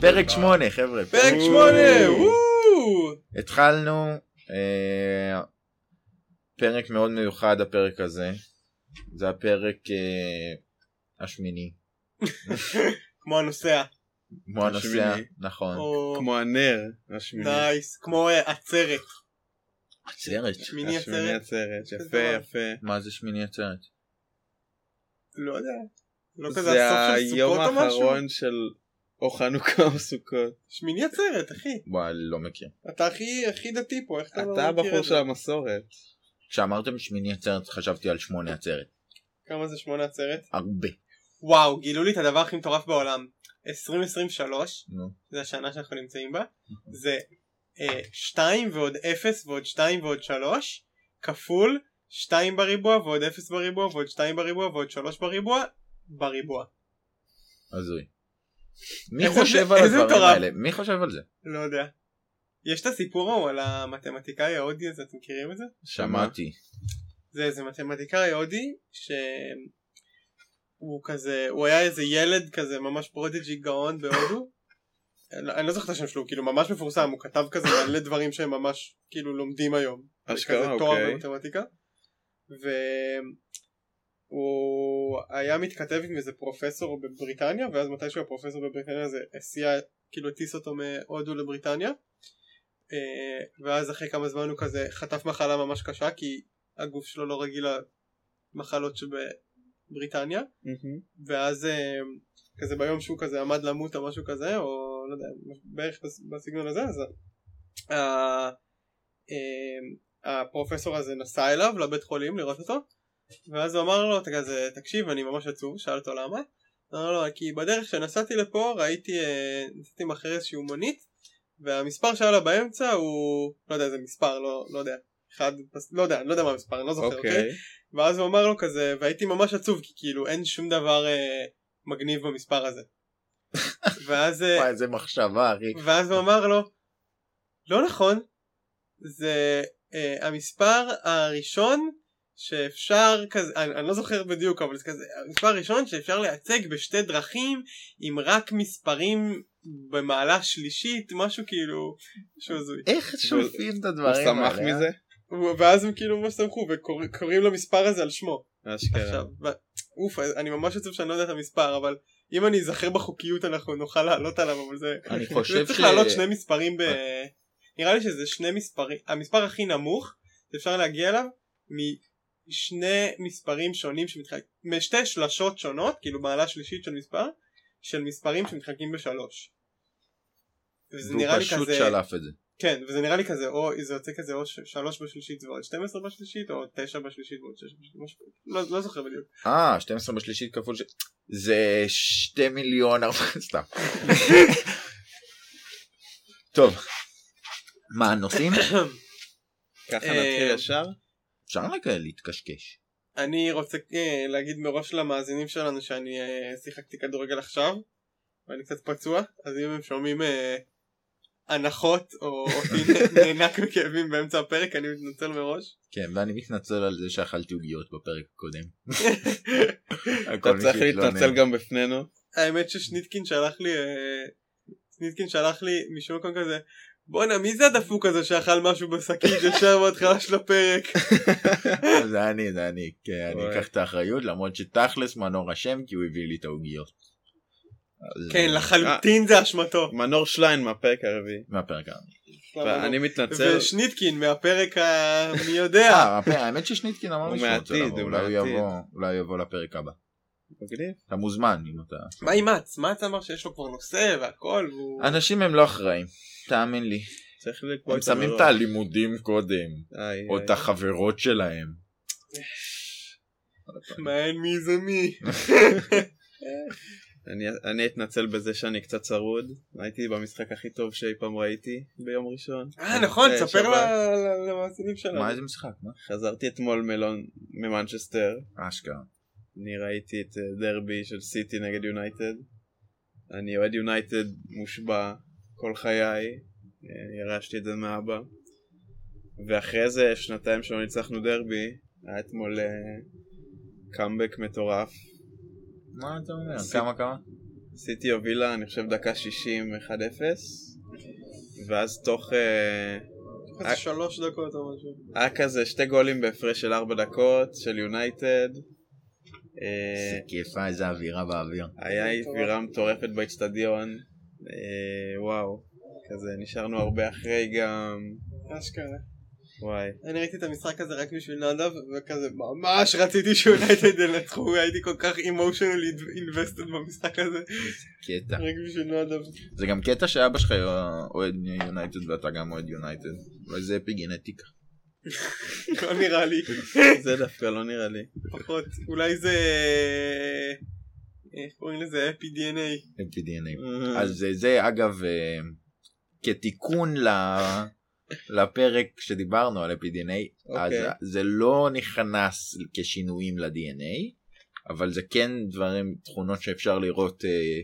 פרק שמונה חבר'ה. פרק שמונה! וואו! התחלנו אה, פרק מאוד מיוחד הפרק הזה. זה הפרק אה, השמיני. כמו הנוסע. כמו הנוסע. נכון. או כמו הנר השמיני. נייס. כמו אה, עצרת. עצרת. שמיני השמיני עצרת. יפה. יפה. מה זה שמיני עצרת? לא יודע. לא כזה זה הסוף של היום סוכות או משהו? האחרון של או חנוכה או סוכות. שמיני עצרת אחי. וואי, לא מכיר. אתה הכי הכי דתי פה איך אתה לא אתה מכיר הבחור את של זה? המסורת. כשאמרתם שמיני עצרת חשבתי על שמונה עצרת. כמה זה שמונה עצרת? הרבה. וואו גילו לי את הדבר הכי מטורף בעולם. 2023 נו. זה השנה שאנחנו נמצאים בה. זה 2 ועוד 0 ועוד 2 ועוד 3 כפול 2 בריבוע ועוד 0 בריבוע ועוד 2 בריבוע ועוד 3 בריבוע בריבוע. הזוי. מי חושב על הדברים מטורף. האלה? מי חושב על זה? לא יודע. יש את הסיפור ההוא על המתמטיקאי ההודי הזה אתם מכירים את זה? שמעתי. זה איזה מתמטיקאי הודי שהוא כזה הוא היה איזה ילד כזה ממש prodigy גאון בהודו. אני אני לא זוכר את השם שלו הוא כאילו ממש מפורסם הוא כתב כזה מלא דברים שהם ממש כאילו לומדים היום. אשכרה, כזה תואר אוקיי. במתמטיקה. והוא היה מתכתב עם איזה פרופסור בבריטניה ואז מתישהו הפרופסור בבריטניה הזה הסיע כאילו הטיס אותו מהודו לבריטניה. אה, ואז אחרי כמה זמן הוא כזה חטף מחלה ממש קשה כי הגוף שלו לא רגיל למחלות שבבריטניה מהמם. ואז אה, כזה ביום שהוא כזה עמד למות או משהו כזה או לא יודע בערך בס- בסגנון הזה אז אה, הפרופסור הזה נסע אליו לבית חולים לראות אותו ואז הוא אמר לו "אתה כזה תקשיב אני ממש עצוב שאל אותו למה אמר לו כי בדרך שנסעתי לפה ראיתי אה, נסעתי מאחורי איזושהי מונית והמספר שהיה לה באמצע הוא לא יודע איזה מספר לא, לא יודע אחד לא יודע אני לא יודע מה המספר אני לא זוכר אוקיי אוקיי. ואז הוא אמר לו כזה והייתי ממש עצוב כי כאילו אין שום דבר אה, מגניב במספר הזה. ואז, אה, וואי, איזה מחשבה, אחי. ואז הוא אמר לו לא נכון זה אה, המספר הראשון שאפשר כזה אני, אני לא זוכר בדיוק אבל זה כזה המספר הראשון שאפשר לייצג בשתי דרכים עם רק מספרים במעלה שלישית משהו כאילו משהו הזוי איך שולפים את הוא הדברים האלה? שמח אה? מזה? ואז הם כאילו ממש שמחו וקוראים למספר הזה על שמו אשכרה. אוף, אני ממש עצוב שאני לא יודע את המספר, אבל אם אני אזכר בחוקיות אנחנו נוכל לעלות עליו, אבל זה... אני חושב צריך ש- לעלות שני מספרים ב... נראה לי שזה שני מספרים, המספר הכי נמוך שאפשר להגיע אליו משני מספרים שונים שמתחלקים, משתי שלשות שונות, כאילו מעלה שלישית של מספר, של מספרים שמתחלקים בשלוש. וזה והוא נראה לי פשוט כזה, שלף את זה. כן, וזה נראה לי כזה, או זה יוצא כזה או ש- שלוש בשלישית ועוד 12 בשלישית, או תשע בשלישית ועוד שש בשלישית, משהו, לא, לא זוכר בדיוק. אה, 12 בשלישית כפול ש... זה שתי מיליון ארבע... סתם. טוב. מה הנושאים? ככה אה, נתחיל ישר? אפשר רגע להתקשקש. אני רוצה אה, להגיד מראש למאזינים שלנו שאני אה, שיחקתי כדורגל עכשיו ואני קצת פצוע אז אם הם שומעים אה, הנחות או אותי נאנק בכאבים באמצע הפרק אני מתנצל מראש. כן, ואני מתנצל על זה שאכלתי עוגיות בפרק הקודם. אתה צריך להתנצל גם בפנינו. האמת ששניטקין שלח לי אה, שניטקין שלח לי משום מקום כזה בואנה מי זה הדפוק הזה שאכל משהו בשקית ישר בהתחלה של הפרק זה אני, זה אני. כן, אני. אקח את האחריות למרות שתכלס מנור אשם כי הוא הביא לי את העוגיות. כן אה, לחלוטין זה אשמתו. מנור שליין מהפרק הרביעי. מהפרק ה... ואני מתנצל. ושניטקין מהפרק ה... מי יודע. אה, האמת ששניטקין אמר לי הוא שהוא רוצה לבוא, אולי הוא. יבוא, אולי הוא יבוא לפרק הבא. מגניב. אתה מוזמן אם אתה... מה עם מאץ? מאץ אמר שיש לו כבר נושא והכל והוא... אנשים הם לא אחראים, תאמין לי. צריך לקבוע הם את שמים המראש. את הלימודים קודם, איי, או איי. את החברות שלהם. מעניין מי זה מי. אני- אני אתנצל בזה שאני קצת צרוד. הייתי במשחק הכי טוב שאי פעם ראיתי ביום ראשון. אה נכון, אה, תספר ל- למאזינים שלנו. מה איזה משחק? מה? חזרתי אתמול מלון ממנצ'סטר. אשכרה. אני ראיתי את אה, דרבי של סיטי נגד יונייטד. אני אוהד יונייטד מושבע כל חיי. אה, ירשתי את זה מאבא. ואחרי זה שנתיים שלא ניצחנו דרבי, היה אתמול אה, קאמבק מטורף. מה אתה אומר? סיפ- כמה כמה? סיטי הובילה, אני חושב, דקה 60, 1-0, ואז תוך... אה, איזה שלוש דקות או משהו. היה כזה שתי גולים בהפרש של 4 דקות, של יונייטד. איזה אה, כיפה, איזה אווירה באוויר. היה אווירה מטורפת באצטדיון. אה, וואו. כזה, נשארנו הרבה אחרי גם. אשכרה. וואי. אני ראיתי את המשחק הזה רק בשביל נדב, וכזה ממש רציתי שיונייטד ינצחו, הייתי כל כך אימושיונלי אינבסטד במשחק הזה, קטע. רק בשביל נדב. זה גם קטע שאבא שלך אוהד יונייטד ואתה גם אוהד יונייטד. אולי זה אפיגנטיקה. לא נראה לי, זה דווקא לא נראה לי. פחות, אולי זה... איך קוראים לזה? אפי די.אן.איי. אפי-DNA. אה, אז זה- אגב אה, כתיקון ל- לפרק שדיברנו על אפי-DNA, אז אוקיי. זה לא נכנס כשינויים ל-DNA, אבל זה כן דברים, תכונות שאפשר לראות אה,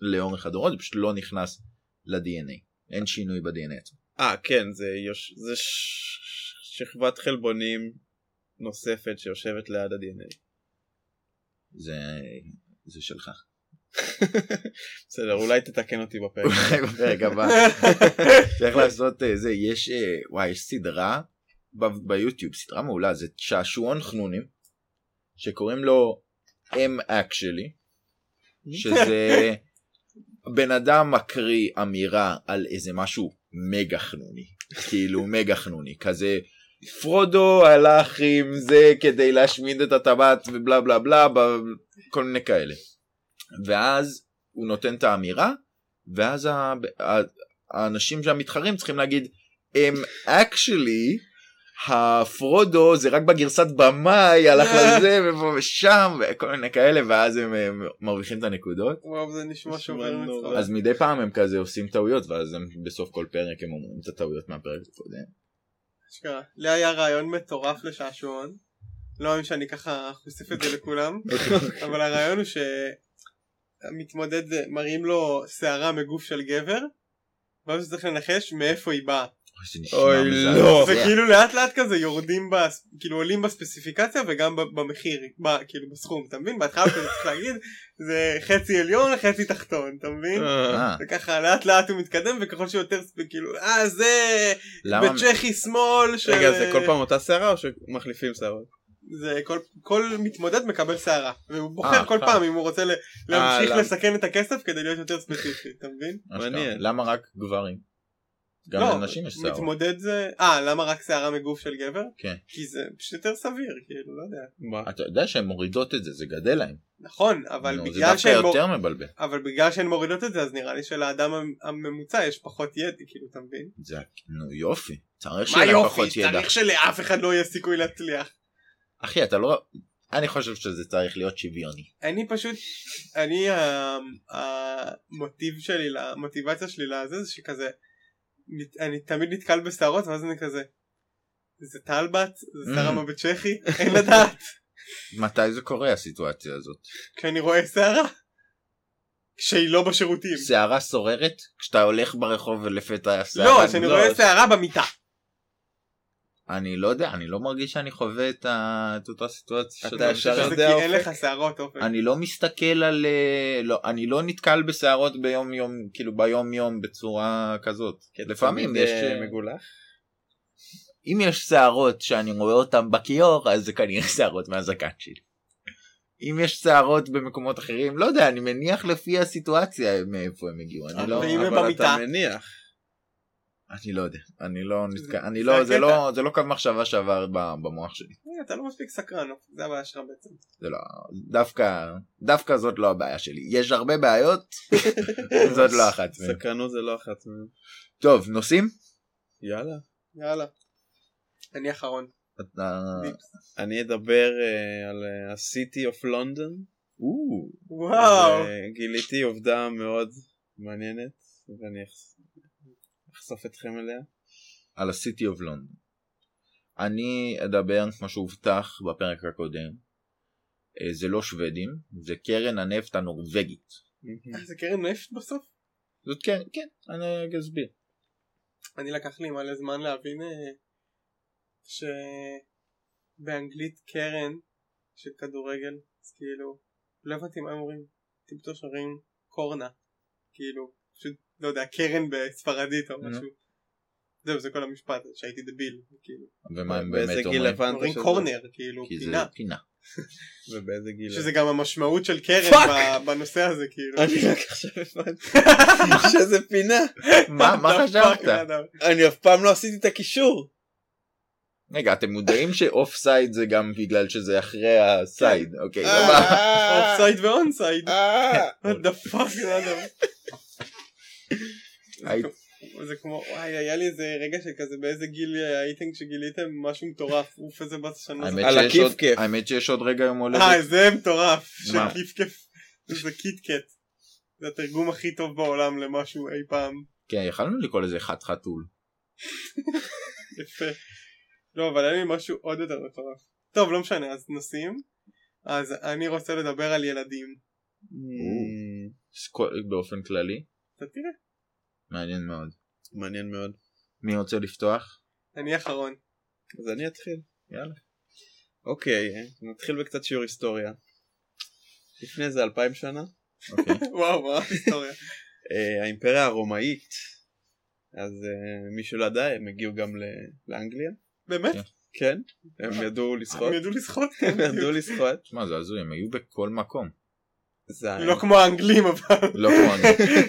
לאורך הדורות, זה פשוט לא נכנס ל-DNA. אין שינוי ב-DNA עצמו. אה, כן, זה, יוש... זה ש... שכבת חלבונים נוספת שיושבת ליד ה-DNA. זה, זה שלך. בסדר, אולי תתקן אותי בפרק. אולי בפרק הבא. צריך לעשות אה, זה, יש, אה, וואי, יש סדרה ביוטיוב, סדרה מעולה, זה שעשועון חנונים, שקוראים לו M actually, שזה בן אדם מקריא אמירה על איזה משהו מגה חנוני, כאילו מגה חנוני, כזה פרודו הלך עם זה כדי להשמיד את הטבעת ובלה בלה בלה, כל מיני כאלה. ואז הוא נותן את האמירה, ואז ה- ה- האנשים שהמתחרים צריכים להגיד, הם actually, הפרודו זה רק בגרסת במאי, הלך לזה ופה ושם, וכל מיני כאלה, ואז הם אה, מרוויחים את הנקודות. וואו זה נשמע שובר. מצחוק. אז מדי פעם הם כזה עושים טעויות, ואז הם בסוף כל פרק הם אומרים את הטעויות מהפרק הקודם. אשכרה. לי היה רעיון מטורף לשעשועון. לא מאמין שאני ככה חושף את זה לכולם, אבל הרעיון הוא שהמתמודד מראים לו שערה מגוף של גבר, ואז הוא צריך לנחש מאיפה היא באה. אוי. לא. זה כאילו לאט לאט כזה יורדים, בס... כאילו עולים בספציפיקציה וגם במחיר, ב... כאילו בסכום, אתה מבין? בהתחלה אתה צריך להגיד, זה חצי עליון, חצי תחתון, אתה מבין? אה, אה, וככה לאט לאט הוא מתקדם וככל שיותר כאילו אה זה למה? בצ'כי שמאל של... רגע, זה כל פעם אותה שערה או שמחליפים שערות? זה כל, כל מתמודד מקבל שערה והוא בוחר אה, כל. פעם אם הוא רוצה להמשיך? לסכן את הכסף כדי להיות יותר ספציפי אתה מבין? למה רק גברים? גם לא, לנשים יש שערות. מתמודד זה אה למה רק שערה מגוף של גבר? כן. כי זה פשוט יותר סביר כאילו לא יודע מה? אתה יודע שהן מורידות את זה, זה גדל להם. נכון אבל נו, זה בגלל דווקא שהן מור- יותר מבלבל. אבל בגלל שהן מורידות את זה אז נראה לי שלאדם המ- הממוצע יש פחות ידע כאילו אתה מבין? זה, נו יופי. צריך מה שיהיה להם יופי פחות ידע. צריך שלאף אחד לא יהיה סיכוי להצליח אחי, אתה לא... אני חושב שזה צריך להיות שוויוני. אני פשוט, אני, ה- המוטיב שלי, המוטיבציה שלי לזה זה שכזה, אני תמיד נתקל בשערות ואז אני כזה, זה טלבט, זה Mm. מה בצ'כי, אין לדעת, מתי זה קורה הסיטואציה הזאת? כשאני רואה שערה, כשהיא לא בשירותים, שערה סוררת? כשאתה הולך ברחוב ולפתע שערה... לא, כשאני לא, רואה שערה במיטה, אני לא יודע, אני לא מרגיש שאני חווה את, ה... את אותה סיטואציה. אתה ישר יודע אין אופק. לך שערות אופק, אני לא מסתכל על... אה, לא, אני לא נתקל בשערות ביום יום, כאילו ביום יום בצורה כזאת. לפעמים יש... אה, אה, מגולח? אם יש שערות שאני רואה אותן בכיור, אז זה כנראה שערות מהזקן שלי. אם יש שערות במקומות אחרים, לא יודע, אני מניח לפי הסיטואציה מאיפה הם הגיעו. אני לא... ואם הם אבל? אתה מניח. אני לא יודע, אני לא נתקע, אני זה לא, זה. לא, זה לא קו מחשבה שעבר במוח שלי. אה, אתה לא מספיק סקרן, זה הבעיה שלך בעצם, זה לא, דווקא, דווקא זאת לא הבעיה שלי. יש הרבה בעיות, זאת לא אחת מהן. סקרנות זה לא אחת מהן. טוב, נושאים? יאללה. יאללה, אני אחרון, אתה... אני אדבר אה, על ה-City of London. או, וואו, גיליתי עובדה מאוד מעניינת ואני אחשוף אתכם אליה. על ה-City of London. אני אדבר, כמו שהובטח בפרק הקודם, אה, זה לא שוודים, זה קרן הנפט הנורבגית. אה, זה קרן נפט בסוף? זאת קרן, כן, אני אסביר. אני לקח לי מלא זמן להבין אה, שבאנגלית קרן של כדורגל אז כאילו לא הבנתי מה הם אומרים טיפטו שרים קורנה. כאילו, פשוט, לא יודע, קרן בספרדית או. משהו. זהו, זה כל המשפט, שהייתי דביל, כאילו. ומה הם באיזה באמת גיל אומרים? הבנת אומרים שזה? קורנר, כאילו, כי זה פינה. פינה. ובאיזה גיל? שזה גם המשמעות של קרן בנושא הזה, כאילו. אני רק עכשיו הבנתי שזה פינה. מה מה חשבת? אני אף פעם לא עשיתי את הקישור. רגע אתם מודעים ש off side זה גם בגלל שזה אחרי ה side אוקיי אה, סבבה. off side ו on side. אה. what the fuck, אדם. היית- זה כמו, וואי, היה לי איזה רגע שכזה באיזה גיל הייתם כשגיליתם משהו מטורף, אוף איזה בת שנה. האמת על שיש עוד- הכיף-כיף. האמת שיש עוד רגע יום הולדת אה, זה מטורף. של כיף כיף. זה קיטקט. זה התרגום הכי טוב בעולם למשהו אי פעם. כן יכלנו לקרוא לזה חת חתול יפה. לא, אבל היה לי משהו עוד יותר מטורף. טוב, לא משנה, אז נושאים. אז אני רוצה לדבר על ילדים. Mm, סקו- באופן כללי אתה תראה, מעניין מאוד מעניין מאוד. מי רוצה לפתוח? אני אחרון. אז אני אתחיל. יאללה. אוקיי, נתחיל בקצת שיעור היסטוריה. לפני זה אלפיים שנה, אוקיי. וואו, מה היסטוריה. אה, האימפריה הרומאית, אז אה, מי שלא ידע, הם הגיעו גם לאנגליה. באמת? כן, הם ידעו לשחות. הם ידעו לשחות? הם ידעו לשחות. שמע זה הזוי הם היו בכל מקום לא כמו האנגלים אבל. לא כמו האנגלים.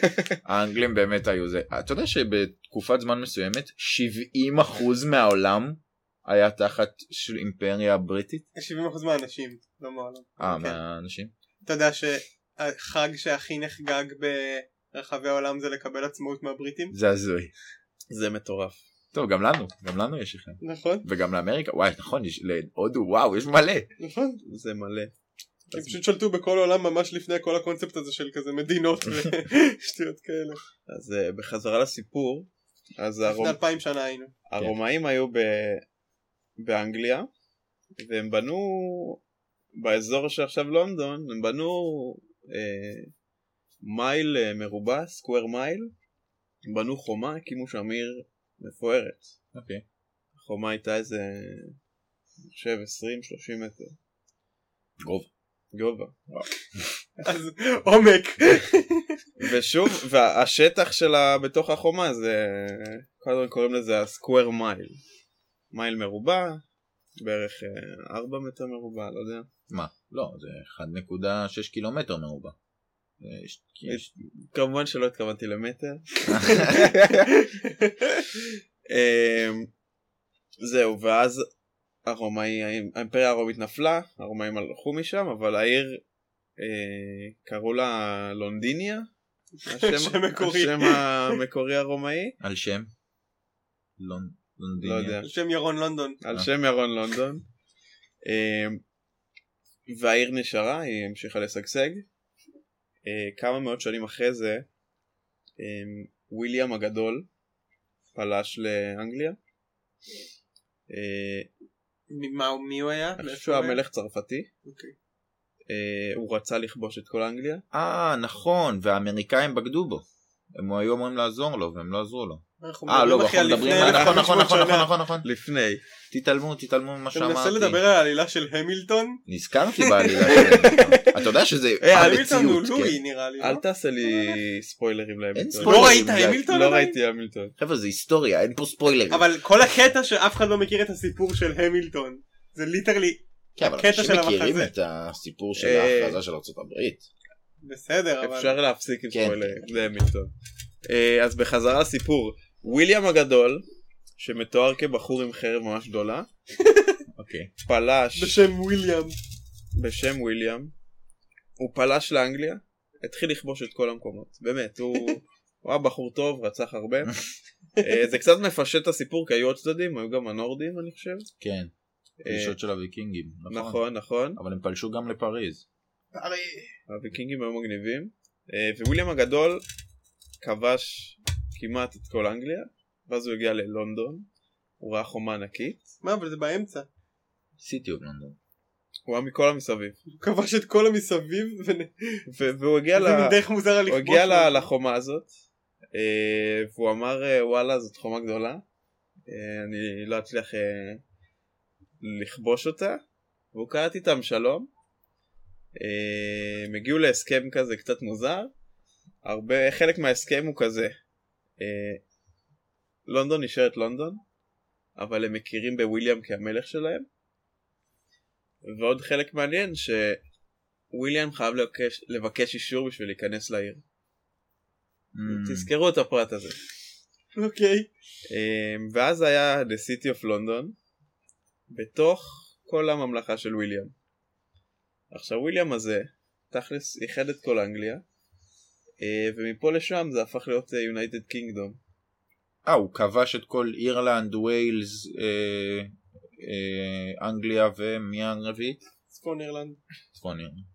האנגלים באמת היו זה אתה יודע שבתקופת זמן מסוימת 70% מהעולם היה תחת של אימפריה בריטית 70% מהאנשים, לא מעולם. אה כן. מהאנשים אתה יודע שהחג שהכי נחגג ברחבי העולם זה לקבל עצמאות מהבריטים? זה הזוי זה מטורף. טוב גם לנו גם לנו יש לכם נכון, וגם לאמריקה וואי נכון יש להודו וואו יש מלא נכון. זה מלא. הם פשוט שלטו בכל העולם ממש לפני כל הקונספט הזה של כזה מדינות ושטויות כאלה. אז אה, בחזרה לסיפור, אז הרומ... לפני אלפיים שנה היינו. הרומאים היו ב... באנגליה, והם בנו באזור שעכשיו לונדון, הם בנו אה, מייל אה, מרובע, סקוואר מייל, הם בנו חומה, הקימו שם עיר מפוארת. אוקיי החומה הייתה איזה, אני חושב 20-30 מטר גובה גובה. אז עומק. ושוב, והשטח שלה בתוך החומה זה, כל הזמן קוראים לזה הסקוואר מייל. מייל מרובע, בערך 4 מטר מרובע, לא יודע. מה לא זה 1.6 קילומטר מרובע. אה, כמובן שלא התכוונתי למטר. אמ, זהו, ואז הרומאי, האימפריה הרומית נפלה, הרומאים הלכו משם, אבל העיר, אה, קראו לה לונדיניה. שם מקורי. השם המקורי הרומאי, על שם לונ- לא לונדיניה יודע, שם ירון לונדון. על אה. שם ירון לונדון. אמ, והעיר נשארה, היא המשיכה לשגשג. אה, כמה מאות שנים אחרי זה, אמ, וויליאם הגדול פלש לאנגליה. מי הוא היה? אני חושב שהוא הוא היה מלך צרפתי. אוקיי. אה, הוא רצה לכבוש את כל אנגליה. אה נכון והאמריקאים בגדו בו. הם היו אמורים לעזור לו והם לא עזרו לו. אה לא אנחנו על מדברים לפני נכון נכון 1500 נכון נכון. נכון נכון לפני. תתעלמו תתעלמו ממה אתה מנסה שאמרתי. לדבר על העלילה של המילטון? נזכרתי בעלילה שלהם. אתה יודע שזה אה, המילטון הוא המציאות. לואי כן. נראה לי. אל לא? תעשה לי ספוילרים להמילטון. לא ראית המילטון לא? ראיתי המילטון. חבר'ה זה היסטוריה אין פה ספוילרים. אבל כל הקטע שאף אחד לא מכיר את הסיפור של המילטון. זה ליטרלי כן, אבל הקטע אנשים של מכירים המחזה. את הסיפור של אה, ההכרזה של ארצות הברית. בסדר אבל אפשר להפסיק עם כן. ספוילרים, זה המילטון. אה, אז בחזרה לסיפור, וויליאם הגדול, שמתואר כבחור עם חרב ממש גדולה, אוקיי. פלש בשם וויליאם. בשם וויליאם, הוא פלש לאנגליה, התחיל לכבוש את כל המקומות, באמת, הוא הוא היה בחור טוב, רצח הרבה. אה, זה קצת מפשט את הסיפור, כי היו עוד צדדים, היו גם הנורדים אני חושב. כן. אה, פלישות של הוויקינגים. נכון. נכון, נכון. אבל הם פלשו גם לפריז. הוויקינגים היו מגניבים, אה, וויליאם הגדול כבש כמעט את כל אנגליה, ואז הוא הגיע ללונדון, הוא ראה חומה ענקית, מה אבל זה באמצע. סיטי אוף לונדון. הוא היה מכל המסביב, הוא כבש את כל המסביב ו- והוא הגיע, ל- דרך מוזרה הוא. הגיע ל-. לחומה הזאת, אה, והוא אמר אה, וואלה זאת חומה גדולה, אה, אני לא אצליח לכבוש אותה, והוא קראת איתם שלום, הם הגיעו להסכם כזה קצת מוזר, הרבה, חלק מההסכם הוא כזה, לונדון נשארת לונדון, אבל הם מכירים בוויליאם כהמלך שלהם, ועוד חלק מעניין שוויליאם חייב לבקש, לבקש אישור בשביל להיכנס לעיר. Mm, תזכרו את הפרט הזה. אוקיי. אמ, ואז היה The City of London בתוך כל הממלכה של וויליאם. עכשיו וויליאם הזה תכלס איחד את כל אנגליה אה, ומפה לשם זה הפך להיות יונייטד קינגדום. אה, הוא כבש את כל אירלנד, ויילס, אה, אה, אנגליה ומי הרביעית? צפון אירלנד. צפון אירלנד.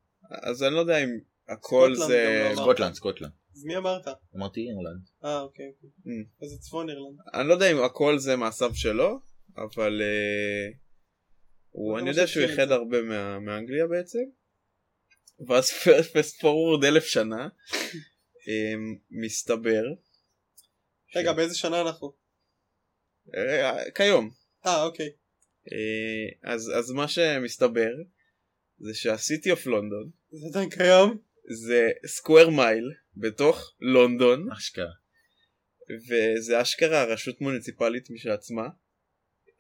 אז אני לא יודע אם הכל זה... לא. סקוטלנד, סקוטלנד. אז מי אמרת? אמרתי אירלנד. אה אוקיי. אוקיי. Mm. אז זה צפון אירלנד. אני לא יודע אם הכל זה מעשיו שלו אבל אה, הוא, אני מה יודע שהוא איחד. הרבה מה, מאנגליה בעצם. ואז fast forward אלף שנה מסתבר רגע באיזה שנה אנחנו? אה, כיום אה אוקיי. אה, אז, אז מה שמסתבר זה שהסיטי אוף לונדון זה עדיין קיים? זה סקוואר מייל בתוך לונדון אשכרה. וזה אשכרה רשות מוניציפלית משל עצמה.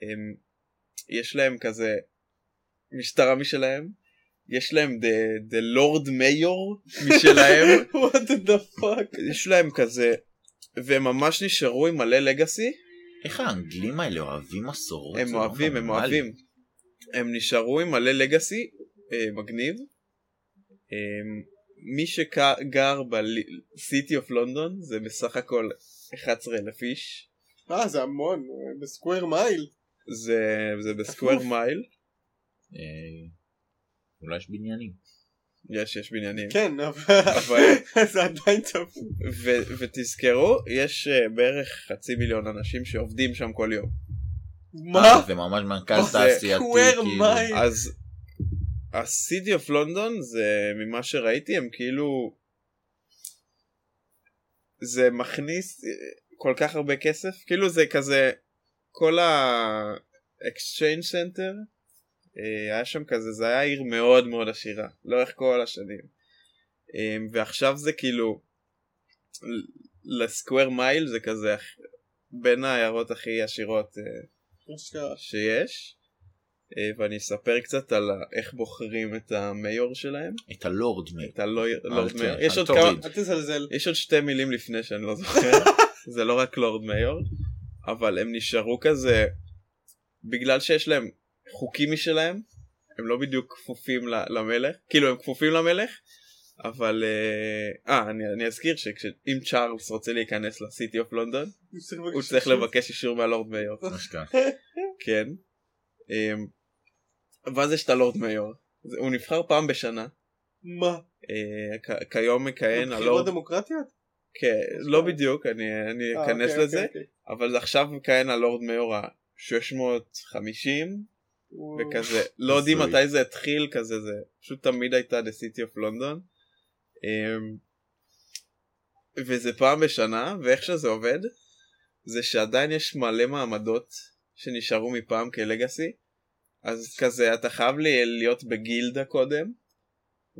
הם, יש להם כזה משטרה משלהם, יש להם the, the lord mayor משלהם, what the fuck? יש להם כזה, והם ממש נשארו עם מלא legacy, איך האנגלים האלה אוהבים מסורות? הם לא אוהבים, הם. אוהבים. הם נשארו עם מלא legacy, אה, מגניב. אה, מי שגר ב City of London זה בסך הכל 11,000 איש. אה זה המון. אה, ב square mile. זה, זה ב square mile. אה, אולי יש בניינים. יש, יש בניינים. כן אבל זה עדיין. ו- ותזכרו, יש uh, בערך חצי מיליון אנשים שעובדים שם כל יום. מה? זה ממש מרכז זה תעשייתי. כאילו. אז הסיטי אוף לונדון זה ממה שראיתי הם כאילו זה מכניס אה, כל כך הרבה כסף כאילו זה כזה כל ה-exchange center אה, היה שם כזה זה היה עיר מאוד מאוד עשירה לאורך כל השנים אה, ועכשיו זה כאילו ל- לסקוואר מייל זה כזה בין העיירות הכי עשירות אה. שיש אה, ואני אספר קצת על איך בוחרים את המיור שלהם את הלורד מי. את הלורד מיור אל יש עוד. כמה אל תזלזל. יש עוד שתי מילים לפני שאני לא זוכר זה לא רק לורד מיור אבל הם נשארו כזה בגלל שיש להם חוקים משלהם הם לא בדיוק כפופים למלך כאילו הם כפופים למלך אבל אה אה, אני, אני אזכיר שאם צ'ארלס רוצה להיכנס לסיטי אוף לונדון הוא צריך לבקש אישור מהלורד מיור. כן. אמ, ואז יש את הלורד מיור. זה- הוא נבחר פעם בשנה. מה? אה, כיום מכהן בחירות הלורד... דמוקרטיות? כן, לא בדיוק, אני אני אה, אכנס אוקיי, לזה. אוקיי, אבל עכשיו מכהן הלורד מיור ה-650 אוקיי. וכזה לא יודעים. מתי זה התחיל כזה זה פשוט תמיד הייתה The City of London. אמ, וזה פעם בשנה ואיך שזה עובד זה שעדיין יש מלא מעמדות שנשארו מפעם כלגאסי אז כזה אתה חייב להיות בגילדה קודם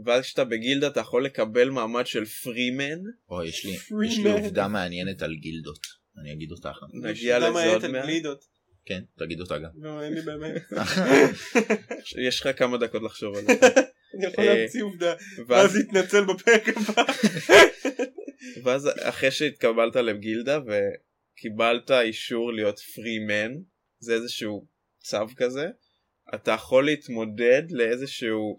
ואז כשאתה בגילדה אתה יכול לקבל מעמד של פרימן או, יש לי יש לי. עובדה מעניינת על גילדות. אני אגיד אותה אחת. נגיע לזה עוד על מעט? כן, תגיד אותה גם. לא, אין לי באמת. יש לך כמה דקות לחשוב על זה אני יכול אה, להמציא עובדה. ואז להתנצל בפרק הבא. ואז אחרי שהתקבלת לגילדה וקיבלת אישור להיות פרימן זה איזשהו צו כזה אתה יכול להתמודד לאיזשהו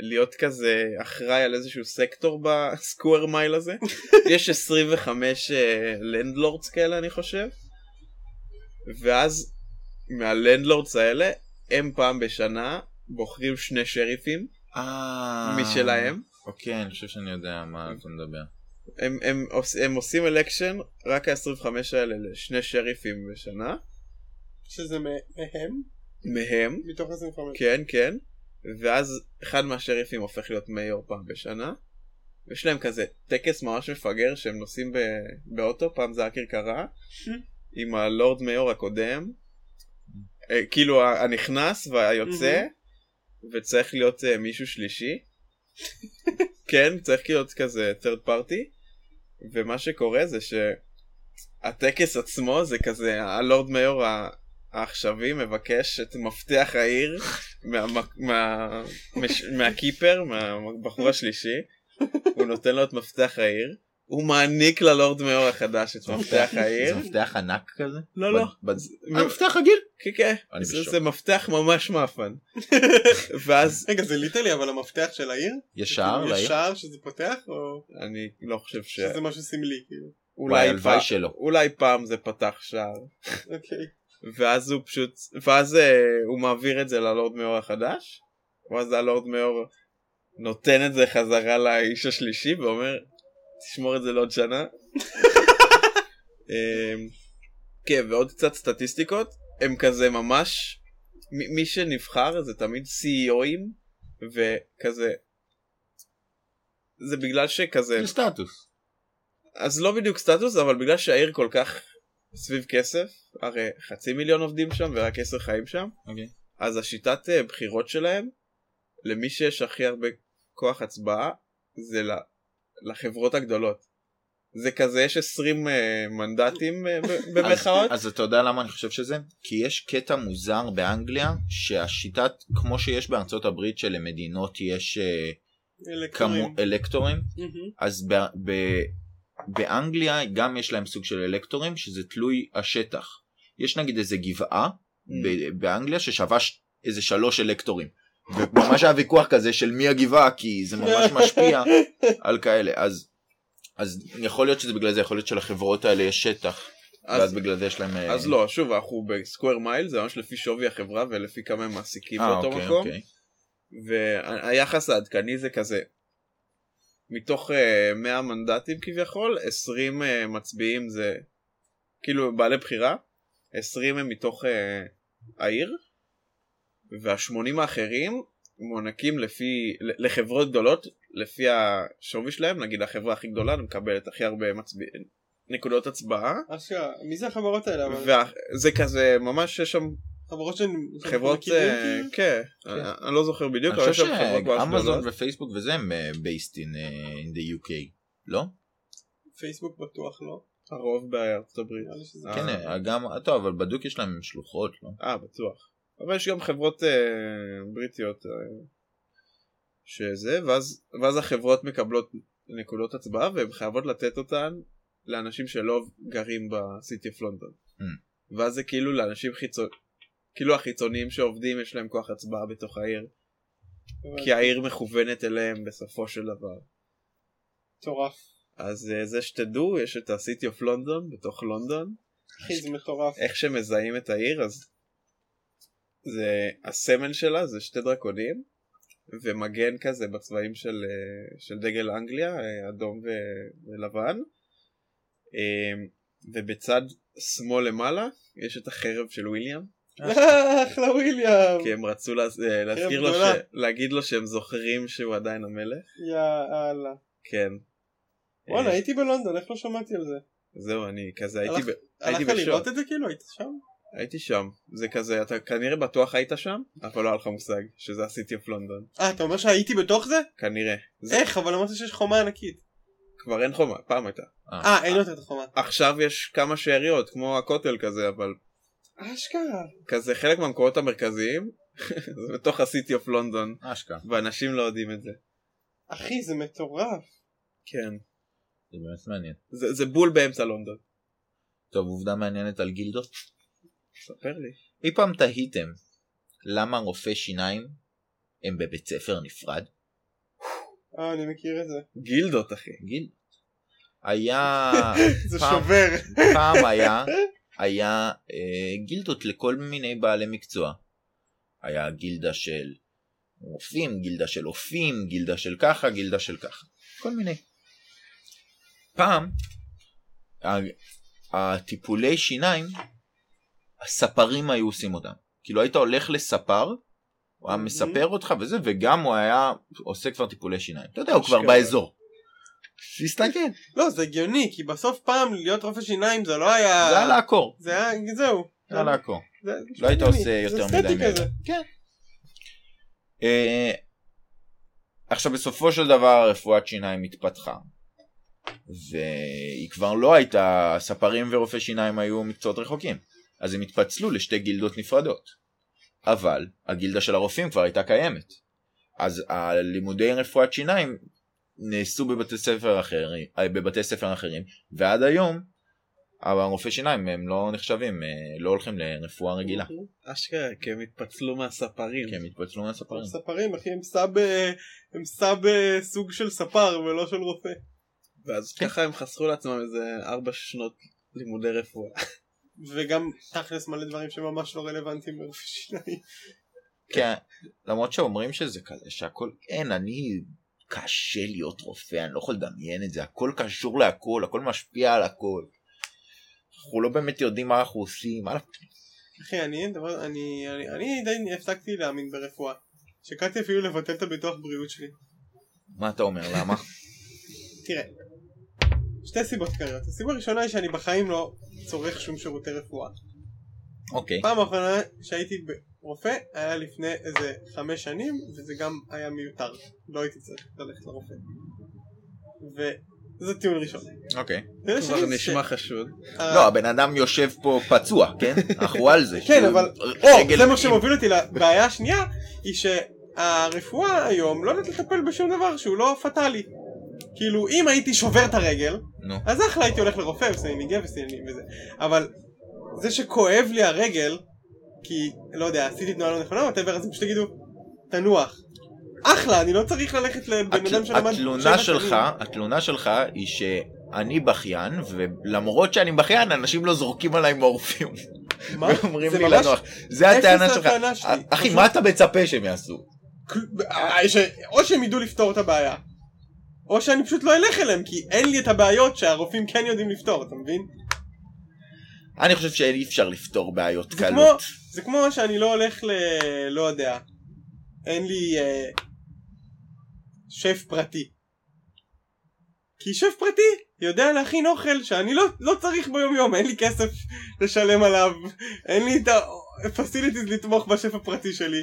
להיות כזה אחראי על איזשהו סקטור בסקוואר מייל הזה יש 25 landlords כאלה אני חושב ואז מה landlords האלה הם פעם בשנה בוחרים שני שריפים אה... משלהם אוקיי, אני חושב שאני יודע מה אתה מדבר. הם, הם, הם עושים election רק ה-25 האלה לשני שריפים בשנה שזה מ- מהם? מהם מתוך 25. כן כן ואז אחד מהשריפים הופך להיות mayor פעם בשנה יש להם כזה טקס ממש מפגר שהם נוסעים באוטו פעם זה היה כרכרה עם הלורד מאיור הקודם אה, כאילו הנכנס והיוצא וצריך להיות אה, מישהו שלישי. כן צריך להיות כזה third party. ומה שקורה זה שהטקס עצמו זה כזה, הלורד מאיור ה- העכשווי מבקש את מפתח העיר מהקיפר, מהבחור השלישי, הוא נותן לו את מפתח העיר, הוא מעניק ללורד מאיור החדש את מפתח העיר. זה מפתח ענק כזה? לא, לא. מפתח רגיל? כן, כן, אני זה- מפתח ממש מאפן. ואז רגע זה ליטלי אבל המפתח של העיר? יש שער יש לעיר? שער שזה פותח או אני לא חושב ש... שזה משהו סמלי כאילו? אולי הלוואי שלא. אולי פעם זה פתח שער. אוקיי. ואז הוא פשוט, ואז אה, הוא מעביר את זה ללורד מאור החדש, ואז הלורד מאור נותן את זה חזרה לאיש השלישי ואומר, תשמור את זה לעוד שנה. אמ, כן, ועוד קצת סטטיסטיקות, הם כזה ממש, מי שנבחר זה תמיד CEOים, וכזה, זה בגלל שכזה, זה סטטוס. אז לא בדיוק סטטוס, אבל בגלל שהעיר כל כך סביב כסף, הרי חצי מיליון עובדים שם ורק עשר חיים שם, אוקיי. אז השיטת אה, בחירות שלהם, למי שיש הכי הרבה כוח הצבעה, זה לחברות הגדולות. זה כזה, יש 20 אה, מנדטים אה, ב- במרכאות. אז אתה יודע למה אני חושב שזה? כי יש קטע מוזר באנגליה שהשיטת כמו שיש בארצות הברית שלמדינות יש אה, אלקטורים. כמו אלקטורים מהמם. אז ב, ב, באנגליה גם יש להם סוג של אלקטורים שזה תלוי השטח. יש נגיד איזה גבעה ב- באנגליה ששווה איזה שלוש אלקטורים. וממש היה ויכוח כזה של מי הגבעה כי זה ממש משפיע על כאלה אז אז יכול להיות שזה בגלל זה יכול להיות שלחברות האלה יש שטח אז- ואז בגלל זה יש להם אה, אז לא, שוב, אנחנו בסקוויר מייל, זה ממש לפי שווי החברה ולפי כמה הם מעסיקים אה, באותו אוקיי, מקום. אוקיי. והיחס העדכני זה כזה, מתוך uh, 100 מנדטים כביכול, 20 uh, מצביעים זה כאילו בעלי בחירה, 20 הם מתוך uh, העיר, וה-80 האחרים מוענקים לפי, לחברות גדולות, לפי השווי שלהם, נגיד החברה הכי גדולה מקבלת הכי הרבה מצביע, נקודות הצבעה, אשכרה, מי זה החברות האלה? אבל? וזה כזה ממש יש שם חברות שהן... חברות, אה, כאילו? כן, אני אני לא זוכר בדיוק, אני אבל יש חושב שם חברות ממש שאמזון גדולות. ופייסבוק וזה הם אה, based in אה, in the UK לא? פייסבוק בטוח לא. הרוב בארצות הברית. כן גם טוב אבל בדוק יש להם שלוחות לא? אה, בטוח. אבל יש גם חברות אה, בריטיות אה, שזה, ואז, ואז החברות מקבלות נקודות הצבעה והן חייבות לתת אותן לאנשים שלא גרים בסיטי אוף לונדון. Mm. ואז זה כאילו לאנשים חיצוניים, כאילו החיצוניים שעובדים יש להם כוח הצבעה בתוך העיר, כי העיר מכוונת אליהם בסופו של דבר. מטורף. אז אה, זה שתדעו, יש את הסיטי אוף לונדון בתוך לונדון, אחי זה מטורף. איך שמזהים את העיר אז זה הסמל שלה זה שתי דרקונים ומגן כזה בצבעים של, אה, של דגל אנגליה אה, אדום ו- ולבן אה, ובצד שמאל למעלה יש את החרב של וויליאם אחלה וויליאם. כי הם רצו. אה, להזכיר לו. להגיד לו שהם זוכרים שהוא עדיין המלך יאללה. כן וואלה הייתי בלונדון איך לא שמעתי על זה. זהו אני כזה הייתי, הלך- ב... הייתי הלכת בשוק לראות את זה כאילו היית שם? הייתי שם זה כזה אתה כנראה בטוח היית שם אבל לא היה לך מושג שזה הסיטי אוף לונדון אה אתה אומר שהייתי בתוך זה? כנראה זה איך אבל אמרת שיש חומה ענקית. כבר אין חומה פעם הייתה אה אין יותר את החומה. עכשיו יש כמה שאריות כמו הכותל כזה אבל אשכרה. כזה חלק מהמקומות המרכזיים זה בתוך הסיטי אוף לונדון אשכרה. ואנשים לא יודעים את זה אחי זה מטורף. כן זה באמת מעניין. זה, זה בול באמצע לונדון טוב עובדה מעניינת על גילדות. ספר לי אי פעם תהיתם למה רופאי שיניים הם בבית ספר נפרד? אה אני מכיר את זה. גילדות אחי גיל. היה זה פעם- שובר. פעם היה היה אה, גילדות לכל מיני בעלי מקצוע. היה גילדה של רופאים, גילדה של אופים, גילדה של ככה, גילדה של ככה. כל מיני. פעם הטיפולי שיניים הספרים היו עושים אותם. כאילו היית הולך לספר הוא היה Mhm. מספר אותך וזה וגם הוא היה עושה כבר טיפולי שיניים. אתה יודע הוא כבר. באזור. תסתכל. לא זה הגיוני כי בסוף פעם להיות רופא שיניים זה לא היה. זה היה לעקור. זה היה זהו. זה היה לעקור. לא היית. עושה יותר מדי. מעבר. כן. אה, עכשיו בסופו של דבר רפואת שיניים התפתחה. והיא כבר לא הייתה, ספרים ורופאי שיניים היו מקצועות רחוקים, אז הם התפצלו לשתי גילדות נפרדות. אבל הגילדה של הרופאים כבר הייתה קיימת. אז הלימודי רפואת שיניים נעשו בבתי ספר אחרים, אה, בבתי ספר אחרים, ועד היום הרופאי שיניים הם לא נחשבים, אה, לא הולכים לרפואה רגילה. אשכרה, כי הם התפצלו מהספרים. כי הם התפצלו מהספרים. ספרים אחי הם סאב אה, הם אה, סוג של ספר ולא של רופא. ואז ככה הם חסכו לעצמם איזה ארבע שנות לימודי רפואה. וגם תכלס מלא דברים שממש לא רלוונטיים ברופא שיניים. כן, למרות שאומרים שזה כזה, שהכל, אין, אני, קשה להיות רופא, אני לא יכול לדמיין את זה, הכל קשור להכל, הכל משפיע על הכל. אנחנו לא באמת יודעים מה אנחנו עושים. אחי אני דבר אני אני אני די הפסקתי להאמין ברפואה. שקלתי אפילו לבטל את הביטוח בריאות שלי. מה אתה אומר, למה? תראה. שתי סיבות עיקריות. הסיבה הראשונה היא שאני בחיים לא צורך שום שירותי רפואה. אוקיי, פעם האחרונה שהייתי רופא היה לפני איזה חמש שנים וזה גם היה מיותר. לא הייתי צריך ללכת לרופא. וזה טיעון ראשון. אוקיי. כבר נשמע חשוד. לא, הבן אדם יושב פה פצוע, כן? אנחנו על זה. כן אבל או, זה מה שמוביל אותי לבעיה השנייה היא שהרפואה היום לא יודעת לטפל בשום דבר שהוא לא פטאלי כאילו אם הייתי שובר את הרגל נו, אז אחלה הייתי הולך לרופא ושמים לי גב ושמים לי וזה אבל זה שכואב לי הרגל כי לא יודע עשיתי תנועה לא נכונה whatever, אז הם פשוט יגידו תנוח אחלה אני לא צריך ללכת לבן אדם שלמד התלונה שלך. התלונה שלך היא שאני בכיין, ולמרות שאני בכיין, אנשים לא זורקים עליי מורפיום. מה? ואומרים לי לנוח. זה הטענה שלך. אחי, מה אתה מצפה שהם יעשו? אה, או שהם ידעו לפתור את הבעיה או שאני פשוט לא אלך אליהם כי אין לי את הבעיות שהרופאים כן יודעים לפתור אתה מבין? אני חושב שאי אפשר לפתור בעיות זה כמו, קלות. זה כמו שאני לא הולך ל... לא יודע אין לי אה, שף פרטי כי שף פרטי יודע להכין אוכל שאני לא, לא צריך ביום יום אין לי כסף לשלם עליו אין לי את הפסיליטיז לתמוך בשף הפרטי שלי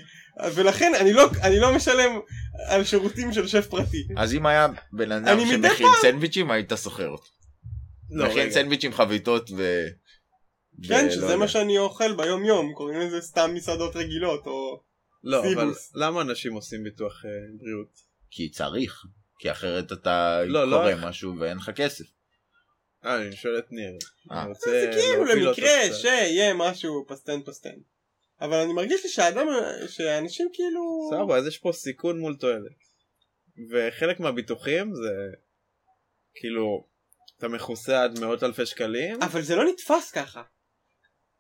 ולכן אני לא, אני לא משלם על שירותים של שף פרטי אז אם היה בן אדם שמכין סנדוויצ'ים, היית שוכר אותו. לא, מכין. סנדוויצ'ים חביתות ו... כן ולא שזה יודע. מה שאני אוכל ביום יום קוראים לזה סתם מסעדות רגילות או לא, אבל סיבוס. למה אנשים עושים ביטוח אה, בריאות? כי צריך. כי אחרת אתה לא, לא קורא איך. משהו ואין לך כסף. אה, אני שואל את ניר. אה. אני רוצה זה כאילו למקרה. שיהיה משהו פסטן פסטן. אבל אני מרגיש לי שהאדם, שאנשים כאילו... סבבה, אז יש פה סיכון מול תועלת. וחלק מהביטוחים זה כאילו אתה מכוסה עד מאות אלפי שקלים. אבל זה לא נתפס ככה.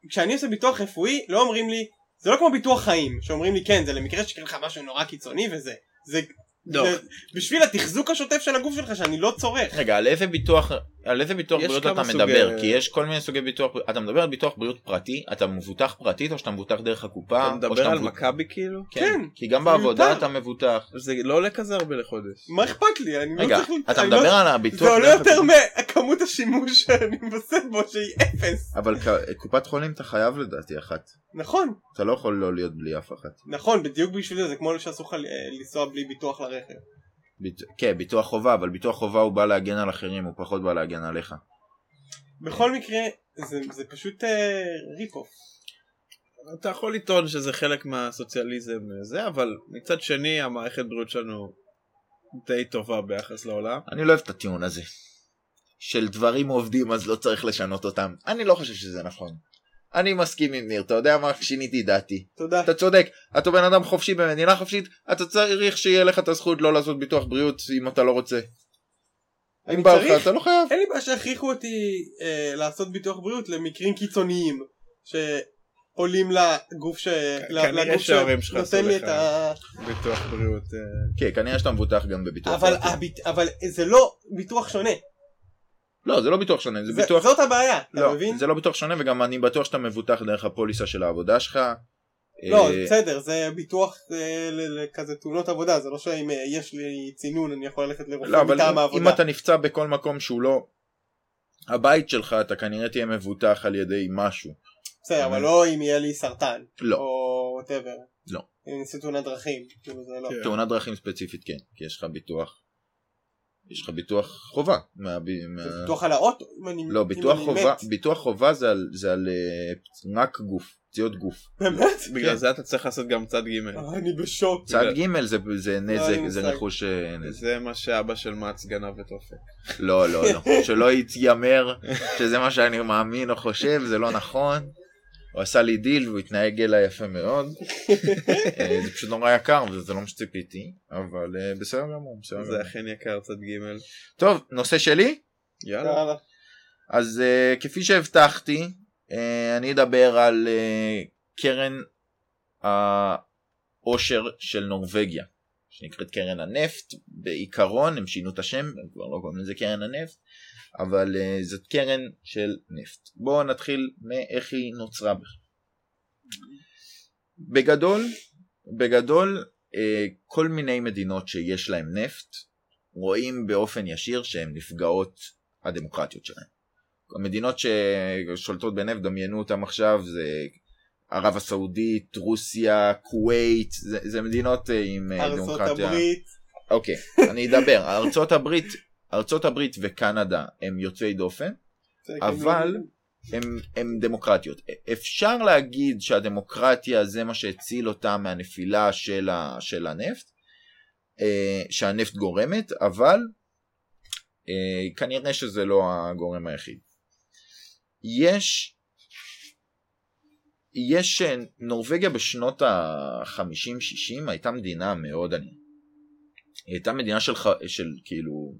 כשאני עושה ביטוח רפואי, לא אומרים לי, זה לא כמו ביטוח חיים, שאומרים לי כן, זה למקרה שקרה לך משהו נורא קיצוני וזה. זה... לא. זה בשביל התחזוק השוטף של הגוף שלך שאני לא צורך. רגע, על איזה ביטוח, על איזה ביטוח בריאות אתה סוגי- מדבר? כי יש כל מיני סוגי ביטוח, אתה מדבר על ביטוח בריאות פרטי, אתה מבוטח פרטית או שאתה מבוטח דרך הקופה? אתה מדבר על מבוט- מכבי כאילו? כן, כן, כי גם זה בעבודה מיותר. אתה מבוטח. זה לא עולה כזה הרבה לחודש. מה אכפת לי? אני רגע, לא צריך... אתה מדבר לא... על זה הביטוח עולה דרך יותר הקופה? מכמות השימוש שאני מבסט בו שהיא אפס. אבל קופת חולים אתה חייב לדעתי אחת. נכון, אתה לא יכול לא להיות בלי אף אחת. נכון, בדיוק בשביל זה, זה כמו שאסור לך אה, לנסוע בלי ביטוח לרכב. ביט... כן, ביטוח חובה, אבל ביטוח חובה הוא בא להגן על אחרים, הוא פחות בא להגן עליך. בכל מקרה, זה, זה פשוט אה, rip-off. אתה יכול לטעון שזה חלק מהסוציאליזם זה, אבל מצד שני המערכת בריאות שלנו די טובה ביחס לעולם. אני לא אוהב את הטיעון הזה. של דברים עובדים אז לא צריך לשנות אותם. אני לא חושב שזה נכון. אני מסכים עם ניר, אתה יודע מה? שיניתי דעתי. תודה. אתה צודק, אתה בן אדם חופשי במדינה חופשית, אתה צריך שיהיה לך את הזכות לא לעשות ביטוח בריאות אם אתה לא רוצה. אני אם בא לך צריך? אתה לא חייב. אין לי בעיה שיכריחו אותי אה, לעשות ביטוח בריאות למקרים קיצוניים שעולים לגוף ש... כנראה לגוף שנותן לי. את ה... ביטוח בריאות. אה, כן, כנראה שאתה מבוטח גם בביטוח אבל, פרטי. הביט... אבל זה לא ביטוח שונה. לא, זה לא ביטוח שונה, זה זה, ביטוח... זאת הבעיה, אתה לא, מבין? זה לא ביטוח שונה וגם אני בטוח שאתה מבוטח דרך הפוליסה של העבודה שלך. לא, אה, בסדר, זה ביטוח אה, ל- לכזה תאונות עבודה, זה לא שאם אה, יש לי צינון אני יכול ללכת לרופא לא, מטעם אם, העבודה. אם אתה נפצע בכל מקום שהוא לא הבית שלך, אתה כנראה תהיה מבוטח על ידי משהו. בסדר, אבל לא אם יהיה לי סרטן. לא. או whatever. לא. אם נעשה תאונת דרכים. כאילו זה לא. כן. תאונת דרכים ספציפית כן, כי יש לך ביטוח. יש לך ביטוח חובה. מה, מה... זה ביטוח על האוטו? אם אני לא, אם ביטוח אני חובה, מת. ביטוח חובה זה על, זה על אה, רק גוף, פציעות גוף. באמת? בגלל זה אתה צריך לעשות גם צד ג' אה, אני בשוק. צד ג' זה, זה לא, נזק, זה. רכוש אה, נזק. זה מה שאבא של מאץ גנב את אופק. לא, לא, לא. שלא יתיימר שזה מה שאני מאמין או חושב, זה לא נכון. הוא עשה לי דיל והוא התנהג אליי יפה מאוד. אה, זה פשוט נורא יקר וזה לא מה שציפיתי, אבל אה, בסדר גמור, בסדר זה גמור. אכן יקר צד ג'. טוב, נושא שלי? יאללה. יאללה. אז uh, כפי שהבטחתי, uh, אני אדבר על uh, קרן העושר של נורבגיה, שנקראת קרן הנפט. בעיקרון הם שינו את השם, הם כבר לא קוראים לזה קרן הנפט, אבל uh, זאת קרן של נפט. בואו נתחיל מאיך היא נוצרה בכלל. בגדול, בגדול uh, כל מיני מדינות שיש להן נפט רואים באופן ישיר שהן נפגעות הדמוקרטיות שלהן. המדינות ששולטות בנפט, דמיינו אותם עכשיו, זה ערב הסעודית, רוסיה, כווית, זה, זה מדינות אה, עם ארצות דמוקרטיה. הברית. אוקיי, אני אדבר. ארצות הברית, ארצות הברית וקנדה הם יוצאי דופן, זה אבל כאילו- הם, הם דמוקרטיות. אפשר להגיד שהדמוקרטיה זה מה שהציל אותה מהנפילה של, ה, של הנפט, אה, שהנפט גורמת, אבל אה, כנראה שזה לא הגורם היחיד. יש, יש אה, נורבגיה בשנות ה-50-60 הייתה מדינה מאוד ענייה. היא הייתה מדינה של, של כאילו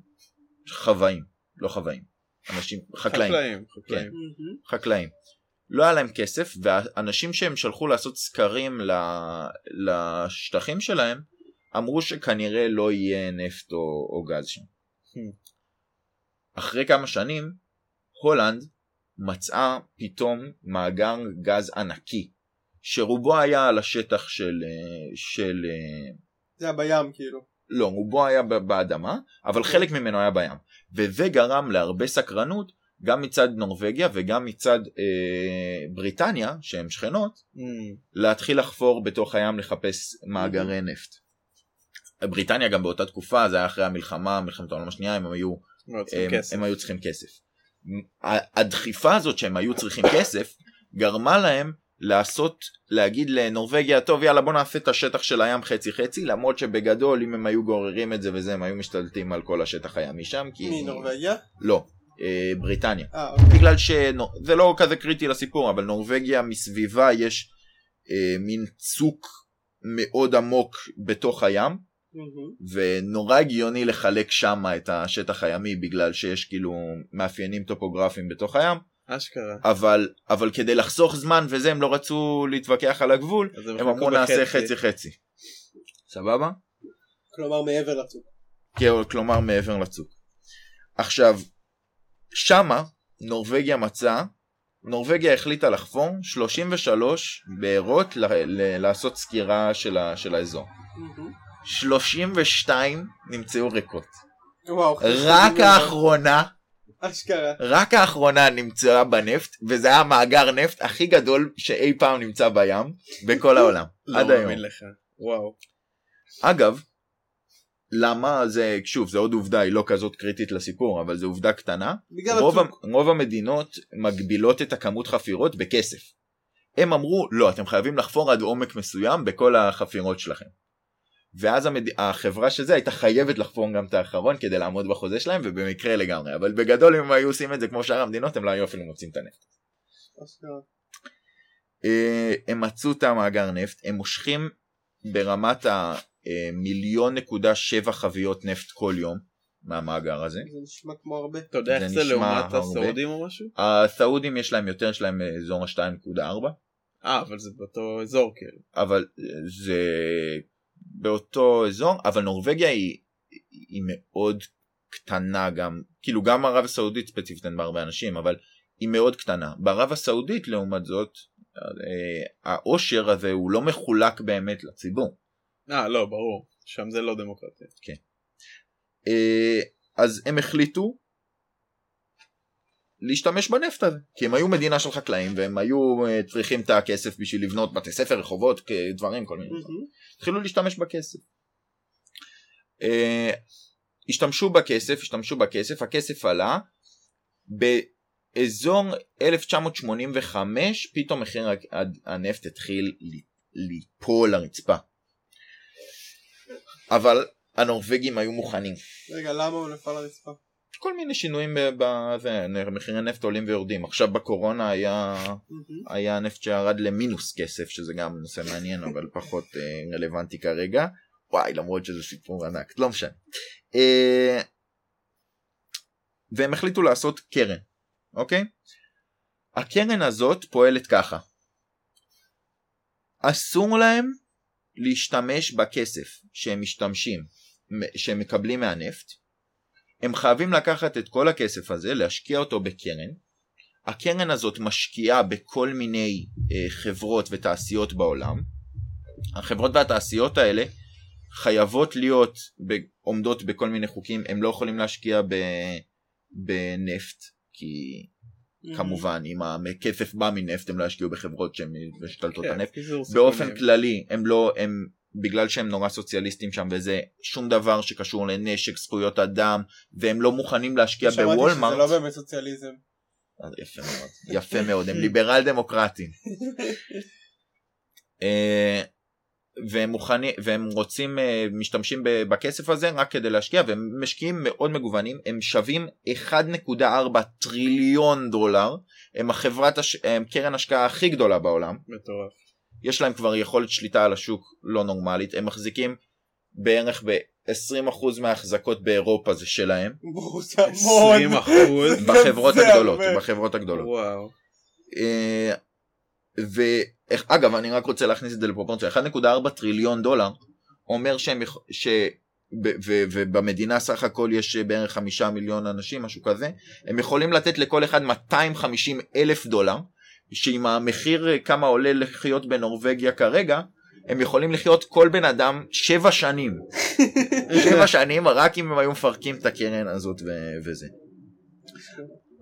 חוואים, לא חוואים, אנשים, חקלאים. חקלאים. חקלאים. מהמם. חקלאים. לא היה להם כסף, והאנשים שהם שלחו לעשות סקרים ל- לשטחים שלהם, אמרו שכנראה לא יהיה נפט או, או גז שם. אחרי כמה שנים, הולנד מצאה פתאום מאגר גז ענקי, שרובו היה על השטח של, אה, של אה, זה היה בים כאילו. לא, רובו היה באדמה, אבל חלק ממנו היה בים. וזה גרם להרבה סקרנות, גם מצד נורבגיה וגם מצד אה, בריטניה, שהן שכנות, Mm, להתחיל לחפור בתוך הים לחפש מאגרי נפט. בריטניה גם באותה תקופה, זה היה אחרי המלחמה, מלחמת העולם השנייה, הם היו, הם. הם היו צריכים כסף. הדחיפה הזאת שהם היו צריכים כסף, גרמה להם לעשות, להגיד לנורבגיה, טוב יאללה בוא נעשה את השטח של הים חצי חצי, למרות שבגדול אם הם היו גוררים את זה וזה, הם היו משתלטים על כל השטח הימי שם, כי... מנורבגיה? לא, אה, בריטניה. אה, אוקיי. בגלל שזה לא כזה קריטי לסיפור, אבל נורבגיה מסביבה יש אה, מין צוק מאוד עמוק בתוך הים, מהמם. ונורא הגיוני לחלק שם את השטח הימי בגלל שיש כאילו מאפיינים טופוגרפיים בתוך הים, אשכרה. אבל, אבל כדי לחסוך זמן וזה הם לא רצו להתווכח על הגבול, הם אמרו נעשה. חצי חצי. סבבה? כלומר מעבר לצוק. כן, כלומר מעבר לצוק. עכשיו, שמה נורבגיה מצאה, נורבגיה החליטה לחפור 33 בארות ל- ל- לעשות סקירה של, ה- של האזור. מהמם. 32 נמצאו ריקות. וואו. רק האחרונה, אשכרה. רק האחרונה נמצאה בנפט, וזה היה המאגר נפט הכי גדול שאי פעם נמצא בים בכל העולם. לא עד היום. מאמין לך. וואו. אגב, למה זה, שוב, זה עוד עובדה, היא לא כזאת קריטית לסיפור, אבל זו עובדה קטנה. רוב, רוב המדינות מגבילות את הכמות חפירות בכסף. הם אמרו, לא, אתם חייבים לחפור עד עומק מסוים בכל החפירות שלכם. ואז המד... החברה שזה הייתה חייבת לחפור גם את האחרון כדי לעמוד בחוזה שלהם, ובמקרה לגמרי. אבל בגדול אם הם היו עושים את זה כמו שאר המדינות, הם לא היו אפילו מוצאים את הנפט. אה, הם מצאו את המאגר נפט, הם מושכים ברמת המיליון נקודה שבע חביות נפט כל יום מהמאגר הזה. זה נשמע כמו הרבה. אתה יודע זה איך זה לעומת. הסעודים או משהו? הסעודים יש להם יותר, יש להם אזור ה-2.4, אה, אבל זה באותו אזור כאילו. אבל אה, זה באותו אזור, אבל נורבגיה היא, היא מאוד קטנה גם, כאילו גם ערב הסעודית ספציפית אין בה הרבה אנשים, אבל היא מאוד קטנה. בערב הסעודית לעומת זאת, אה, העושר הזה הוא לא מחולק באמת לציבור. אה, לא, ברור. שם זה לא דמוקרטיה. אה, אז הם החליטו להשתמש בנפט הזה כי הם היו מדינה של חקלאים והם היו אה, צריכים את הכסף בשביל לבנות בתי ספר רחובות דברים כל מיני דברים. התחילו להשתמש בכסף. אה, השתמשו בכסף, השתמשו בכסף, הכסף עלה, באזור 1985 פתאום מחיר הנפט התחיל ליפול לרצפה. אבל הנורבגים היו מוכנים. רגע, למה הוא נפל לרצפה? כל מיני שינויים בזה, מחירי נפט עולים ויורדים. עכשיו בקורונה היה, היה נפט שירד למינוס כסף, שזה גם נושא מעניין, אבל פחות אה, רלוונטי כרגע. וואי, למרות שזה סיפור ענק, לא משנה. אה, והם החליטו לעשות קרן, אוקיי? הקרן הזאת פועלת ככה. אסור להם להשתמש בכסף שהם משתמשים, שהם מקבלים מהנפט. הם חייבים לקחת את כל הכסף הזה, להשקיע אותו בקרן. הקרן הזאת משקיעה בכל מיני אה, חברות ותעשיות בעולם. החברות והתעשיות האלה חייבות להיות עומדות בכל מיני חוקים, הם לא יכולים להשקיע בנפט, כי mm-hmm. כמובן אם הכסף בא מנפט הם לא ישקיעו בחברות שהן משתלטות כן, הנפט. באופן כללי הם לא, הם בגלל שהם נורא סוציאליסטים שם וזה שום דבר שקשור לנשק, זכויות אדם, והם לא מוכנים להשקיע בוולמארט. שמעתי שזה לא באמת סוציאליזם. יפה מאוד, יפה מאוד, הם ליברל דמוקרטים. אה, והם מוכנים והם רוצים אה, משתמשים בכסף הזה רק כדי להשקיע והם משקיעים מאוד מגוונים הם שווים 1.4 טריליון דולר הם החברת הש... הם קרן השקעה הכי גדולה בעולם מטורף יש להם כבר יכולת שליטה על השוק לא נורמלית הם מחזיקים בערך ב-20% מההחזקות באירופה זה שלהם. 20% בחברות הגדולות בחברות הגדולות. וואו. אה, ואגב אני רק רוצה להכניס את זה לפרופורציה. 1.4 טריליון דולר אומר שהם ש... ב- ו- ובמדינה סך הכל יש בערך חמישה מיליון אנשים משהו כזה. הם יכולים לתת לכל אחד 250 אלף דולר שעם המחיר כמה עולה לחיות בנורבגיה כרגע הם יכולים לחיות כל בן אדם שבע שנים שבע שנים רק אם הם היו מפרקים את הקרן הזאת ו- וזה.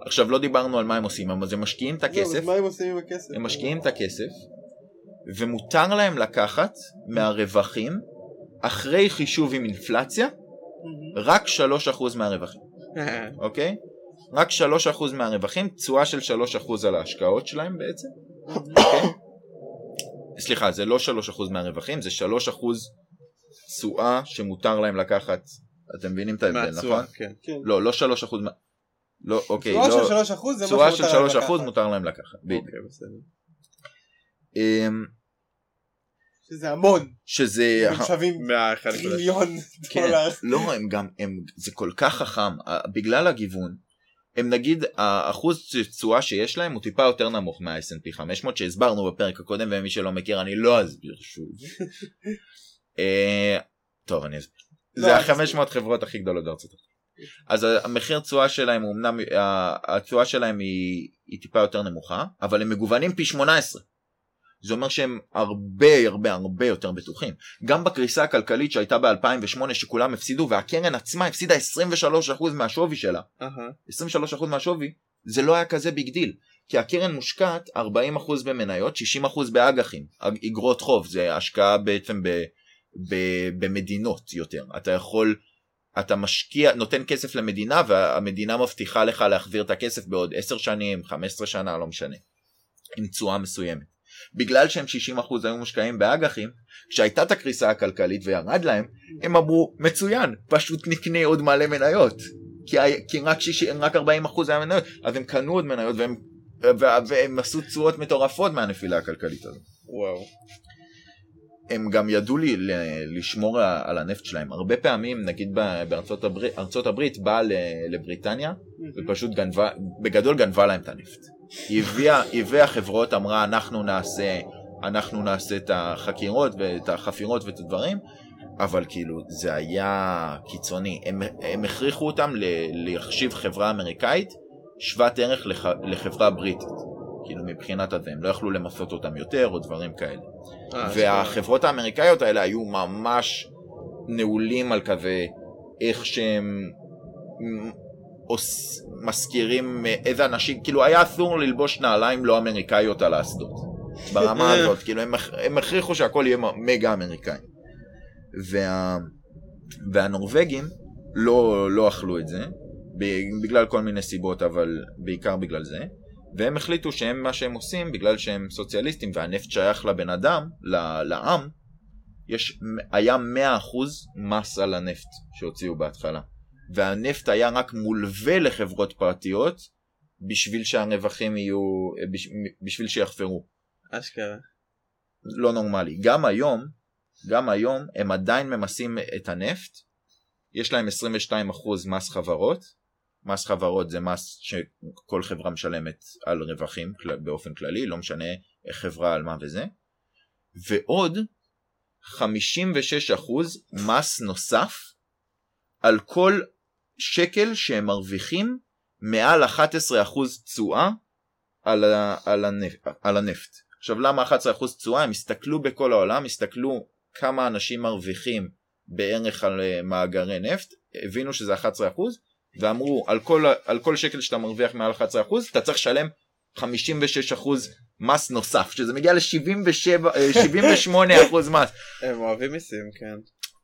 עכשיו לא דיברנו על מה הם עושים, אבל הם משקיעים את הכסף. מה הם עושים עם הכסף? הם משקיעים את הכסף, ומותר להם לקחת מהרווחים, אחרי חישוב עם אינפלציה, רק 3% מהרווחים, אוקיי? רק 3% מהרווחים, תשואה של 3% על ההשקעות שלהם בעצם, אוקיי? סליחה, זה לא 3% מהרווחים, זה 3% תשואה שמותר להם לקחת, אתם מבינים את ההבדל, נכון? כן. לא, לא 3% מה... לא, אוקיי, תשואה לא... של 3% זה תשואה מה של שמותר להם 3% לקחת. מותר להם לקחת, בדיוק. אוקיי, בסדר. אמ, שזה המון. שזה... הם שווים מה-1.6 טריליון כן, דולר. לא, הם גם, הם, זה כל כך חכם, בגלל הגיוון. הם נגיד, האחוז תשואה שיש להם הוא טיפה יותר נמוך מה-S&P 500 שהסברנו בפרק הקודם ומי שלא מכיר אני לא אסביר שוב. אה, טוב אני אסביר. לא, זה אל ה-500 חברות הכי גדולות בארצות הברית. אז המחיר תשואה שלהם הוא אמנם, התשואה שלהם היא, היא טיפה יותר נמוכה, אבל הם מגוונים פי 18. זה אומר שהם הרבה הרבה הרבה יותר בטוחים. גם בקריסה הכלכלית שהייתה ב-2008 שכולם הפסידו והקרן עצמה הפסידה 23% מהשווי שלה. אהה. 23% מהשווי, זה לא היה כזה ביג דיל. כי הקרן מושקעת 40% במניות, 60% באג"חים. אגרות חוב, זה השקעה בעצם ב, ב, במדינות יותר. אתה יכול, אתה משקיע, נותן כסף למדינה והמדינה מבטיחה לך להחזיר את הכסף בעוד 10 שנים, 15 שנה, לא משנה. עם תשואה מסוימת. בגלל שהם 60% היו מושקעים באג"חים, כשהייתה את הקריסה הכלכלית וירד להם, הם אמרו מצוין, פשוט נקנה עוד מלא מניות. כי, כי רק, 60, רק 40% היה מניות, אז הם קנו עוד מניות והם, וה- והם עשו תשואות מטורפות מהנפילה הכלכלית הזאת. וואו. הם גם ידעו לי, ל- לשמור על הנפט שלהם. הרבה פעמים, נגיד בארצות הברית, ארצות הברית באה לבריטניה ופשוט גנבה, בגדול גנבה להם את הנפט. היא הביאה, היא הביאה חברות, אמרה אנחנו נעשה, אנחנו נעשה את החקירות ואת החפירות ואת הדברים, אבל כאילו זה היה קיצוני. הם, הם הכריחו אותם להחשיב חברה אמריקאית שוות ערך לח, לחברה בריטית. כאילו מבחינת הזה, הם לא יכלו למסות אותם יותר או דברים כאלה. אה, והחברות האמריקאיות האלה היו ממש נעולים על כזה איך שהם. מזכירים אה, איזה אנשים, כאילו היה אסור ללבוש נעליים לא אמריקאיות על האסדות. ברמה הזאת, כאילו הם, הכ- הם הכריחו שהכל יהיה מגה אמריקאי. וה... והנורבגים לא, לא אכלו את זה, בגלל כל מיני סיבות, אבל בעיקר בגלל זה. והם החליטו שהם מה שהם עושים, בגלל שהם סוציאליסטים והנפט שייך לבן אדם, לעם, יש, היה 100% מס על הנפט שהוציאו בהתחלה. והנפט היה רק מולווה לחברות פרטיות בשביל שהרווחים יהיו, בשביל שיחפרו. אשכרה. לא נורמלי. גם היום, גם היום הם עדיין ממסים את הנפט, יש להם 22% מס חברות, מס חברות זה מס שכל חברה משלמת על רווחים באופן כללי, לא משנה חברה על מה וזה, ועוד 56% מס נוסף על כל שקל שהם מרוויחים מעל 11% תשואה על, על, הנפט, על הנפט. עכשיו למה 11% תשואה? הם הסתכלו בכל העולם, הסתכלו כמה אנשים מרוויחים בערך על אה, מאגרי נפט, הבינו שזה 11% ואמרו על כל, על כל שקל שאתה מרוויח מעל 11% אתה צריך לשלם 56% מס נוסף, שזה מגיע ל-78% אה, מס. הם אוהבים מיסים, כן.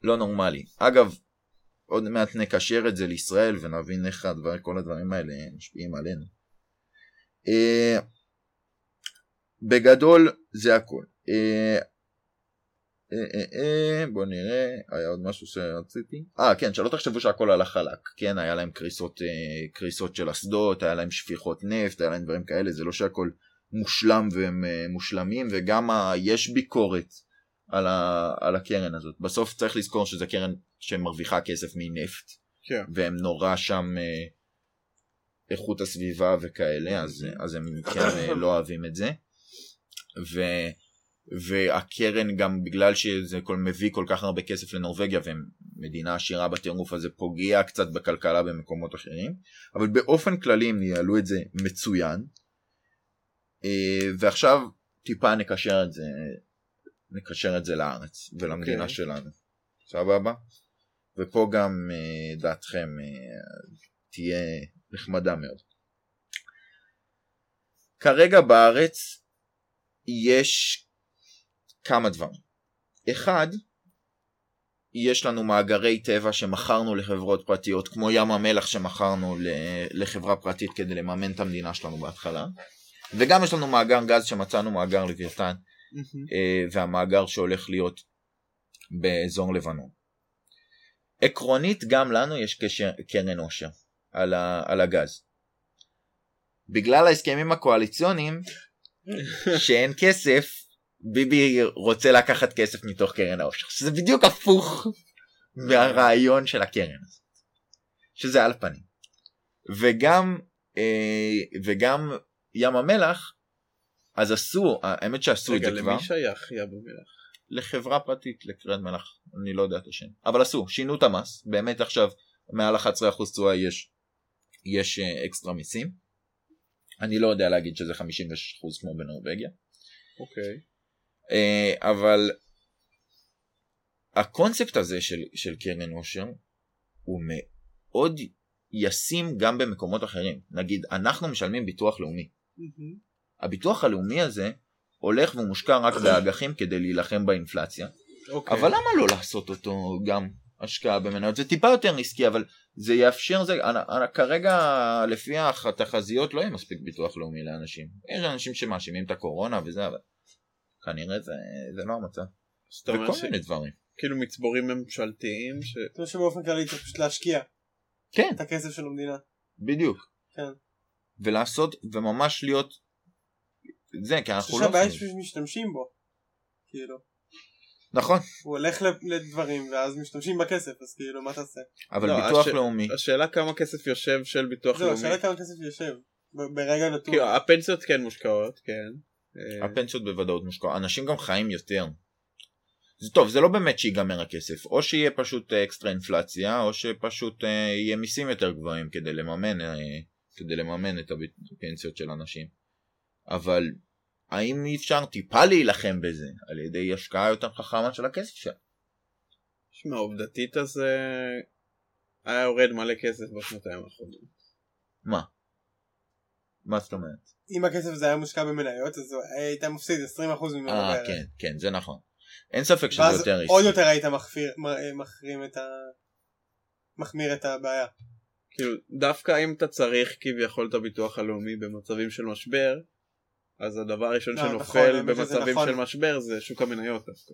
לא נורמלי. אגב, עוד מעט נקשר את זה לישראל ונבין איך הדבר, כל הדברים האלה משפיעים עלינו. Uh, בגדול זה הכל. Uh, אה, אה, בוא נראה, היה עוד משהו שרציתי. אה כן, שלא תחשבו שהכל הלך חלק, כן, היה להם קריסות, קריסות של אסדות, היה להם שפיכות נפט, היה להם דברים כאלה, זה לא שהכל מושלם והם מושלמים, וגם ה... יש ביקורת על, ה... על הקרן הזאת. בסוף צריך לזכור שזה קרן שמרוויחה כסף מנפט, כן. והם נורא שם איכות הסביבה וכאלה, אז, אז הם כן לא אוהבים את זה. ו... והקרן גם בגלל שזה כל, מביא כל כך הרבה כסף לנורבגיה והם מדינה עשירה בטירוף הזה פוגע קצת בכלכלה במקומות אחרים אבל באופן כללי הם ניהלו את זה מצוין אה, ועכשיו טיפה נקשר את זה נקשר את זה לארץ ולמדינה okay. אוקיי. שלנו סבבה? ופה גם אה, דעתכם אה, תהיה נחמדה מאוד כרגע בארץ יש כמה דברים. אחד, יש לנו מאגרי טבע שמכרנו לחברות פרטיות, כמו ים המלח שמכרנו לחברה פרטית כדי לממן את המדינה שלנו בהתחלה, וגם יש לנו מאגר גז שמצאנו מאגר לוויתן, mm-hmm. והמאגר שהולך להיות באזור לבנון. עקרונית גם לנו יש קשר, קרן עושר על, ה, על הגז. בגלל ההסכמים הקואליציוניים שאין כסף ביבי רוצה לקחת כסף מתוך קרן העושר שזה בדיוק הפוך מהרעיון של הקרן הזאת שזה על פנים וגם אה, וגם ים המלח אז עשו האמת שעשו את זה כבר. רגע למי שייך ים המלח? לחברה פרטית לקרן מלח אני לא יודע את השם אבל עשו שינו את המס באמת עכשיו מעל 11% תשואה יש יש אה, אקסטרה מיסים אני לא יודע להגיד שזה 56% כמו בנורבגיה. אוקיי. Okay. אה, אבל הקונספט הזה של, של קרן עושר הוא מאוד ישים גם במקומות אחרים. נגיד, אנחנו משלמים ביטוח לאומי. Mm-hmm. הביטוח הלאומי הזה הולך ומושקע רק באג"חים כדי להילחם באינפלציה. Okay. אוקיי. אבל למה לא לעשות אותו גם השקעה במניות? זה טיפה יותר עסקי, אבל זה יאפשר, זה, אני, אני, כרגע לפי התחזיות לא יהיה מספיק ביטוח לאומי לאנשים. יש אנשים שמאשימים את הקורונה וזה, אבל כנראה זה, זה לא המצב. וכל ש... מיני דברים. כאילו מצבורים ממשלתיים ש... אתה חושב שבאופן כללי צריך פשוט להשקיע. כן. את הכסף של המדינה. בדיוק. כן. ולעשות וממש להיות זה כי אנחנו לא... אני חושב שהבעיה שמשתמשים בו. כאילו. נכון. הוא הולך לדברים ואז משתמשים בכסף אז כאילו מה תעשה. אבל לא, ביטוח הש... לאומי. השאלה כמה כסף יושב של ביטוח זו, לאומי. השאלה כמה כסף יושב. ברגע נתון. כאילו הפנסיות כן מושקעות כן. אה, הפנסיות בוודאות מושקעות, אנשים גם חיים יותר. זה טוב, זה לא באמת שיגמר הכסף, או שיהיה פשוט אקסטרה אינפלציה, או שפשוט אה, יהיה מיסים יותר גבוהים כדי לממן, אה, כדי לממן את הפנסיות של אנשים. אבל האם אי אפשר טיפה להילחם בזה על ידי השקעה יותר חכמה של הכסף שלנו? שמע, עובדתית אז היה יורד מלא כסף בשנתיים האחרונות. מה? מה זאת אומרת? אם הכסף הזה היה מושקע במניות אז היית מפסיד 20% ממנו אה כן כן זה נכון אין ספק שזה יותר ריסקי. עוד יותר היית מחפיר, מחרים את מחמיר את הבעיה. כאילו, דווקא אם אתה צריך כביכול את הביטוח הלאומי במצבים של משבר, אז הדבר הראשון לא, נכון, שנופל שזה במצבים נכון. של משבר זה שוק המניות דווקא.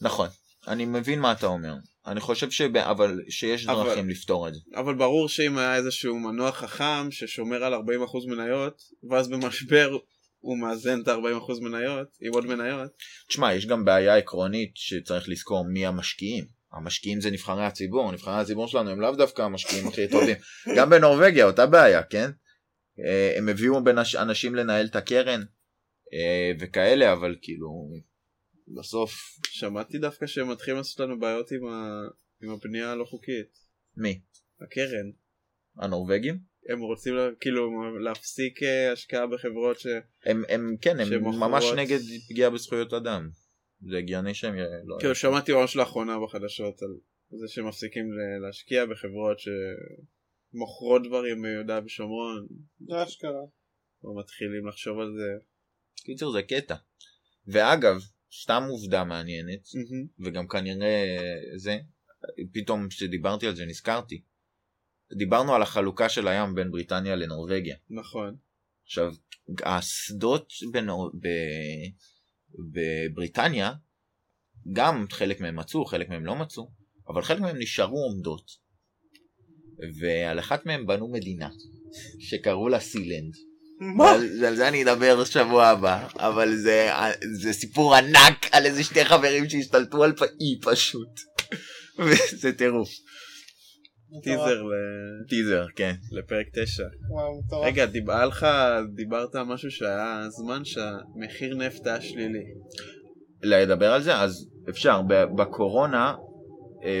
נכון, אני מבין מה אתה אומר. אני חושב שב... אבל שיש אבל- דרכים לפתור את זה. אבל ברור שאם היה איזשהו מנוע חכם ששומר על 40% מניות, ואז במשבר הוא מאזן את ה-40% מניות עם עוד מניות, תשמע, יש גם בעיה עקרונית שצריך לזכור מי המשקיעים. המשקיעים זה נבחרי הציבור, נבחרי הציבור שלנו הם לאו דווקא המשקיעים הכי טובים. גם בנורבגיה אותה בעיה, כן? אה, הם הביאו בין אנשים לנהל את הקרן אה, וכאלה, אבל כאילו, בסוף, שמעתי דווקא שהם מתחילים לעשות לנו בעיות עם, ה... עם הבנייה הלא חוקית. מי? הקרן. הנורבגים? הם רוצים לה, כאילו להפסיק אה, השקעה בחברות ש... הם, הם כן, הם שמוכרות- ממש נגד פגיעה בזכויות אדם. זה הגיוני שהם לא... כאילו שמעתי ממש לאחרונה בחדשות על זה שמפסיקים להשקיע בחברות שמוכרות דברים ביהודה ושומרון, זה אשכרה. לא או מתחילים לחשוב על זה. קיצור זה קטע. ואגב, סתם עובדה מעניינת, Mm-hmm. וגם כנראה זה, פתאום כשדיברתי על זה נזכרתי. דיברנו על החלוקה של הים בין בריטניה לנורבגיה. נכון. עכשיו, האסדות בנור... ב... בבריטניה, גם חלק מהם מצאו, חלק מהם לא מצאו, אבל חלק מהם נשארו עומדות. ועל אחת מהם בנו מדינה, שקראו לה סילנד. מה? ועל, ועל זה אני אדבר שבוע הבא, אבל זה, זה סיפור ענק על איזה שתי חברים שהשתלטו על אי פשוט. וזה טירוף. טיזר ל- טיזר, כן. לפרק 9. וואו, מטורף. רגע, דיבר לך, דיברת על משהו שהיה זמן שהמחיר נפט היה שלילי. לדבר על זה אז אפשר בקורונה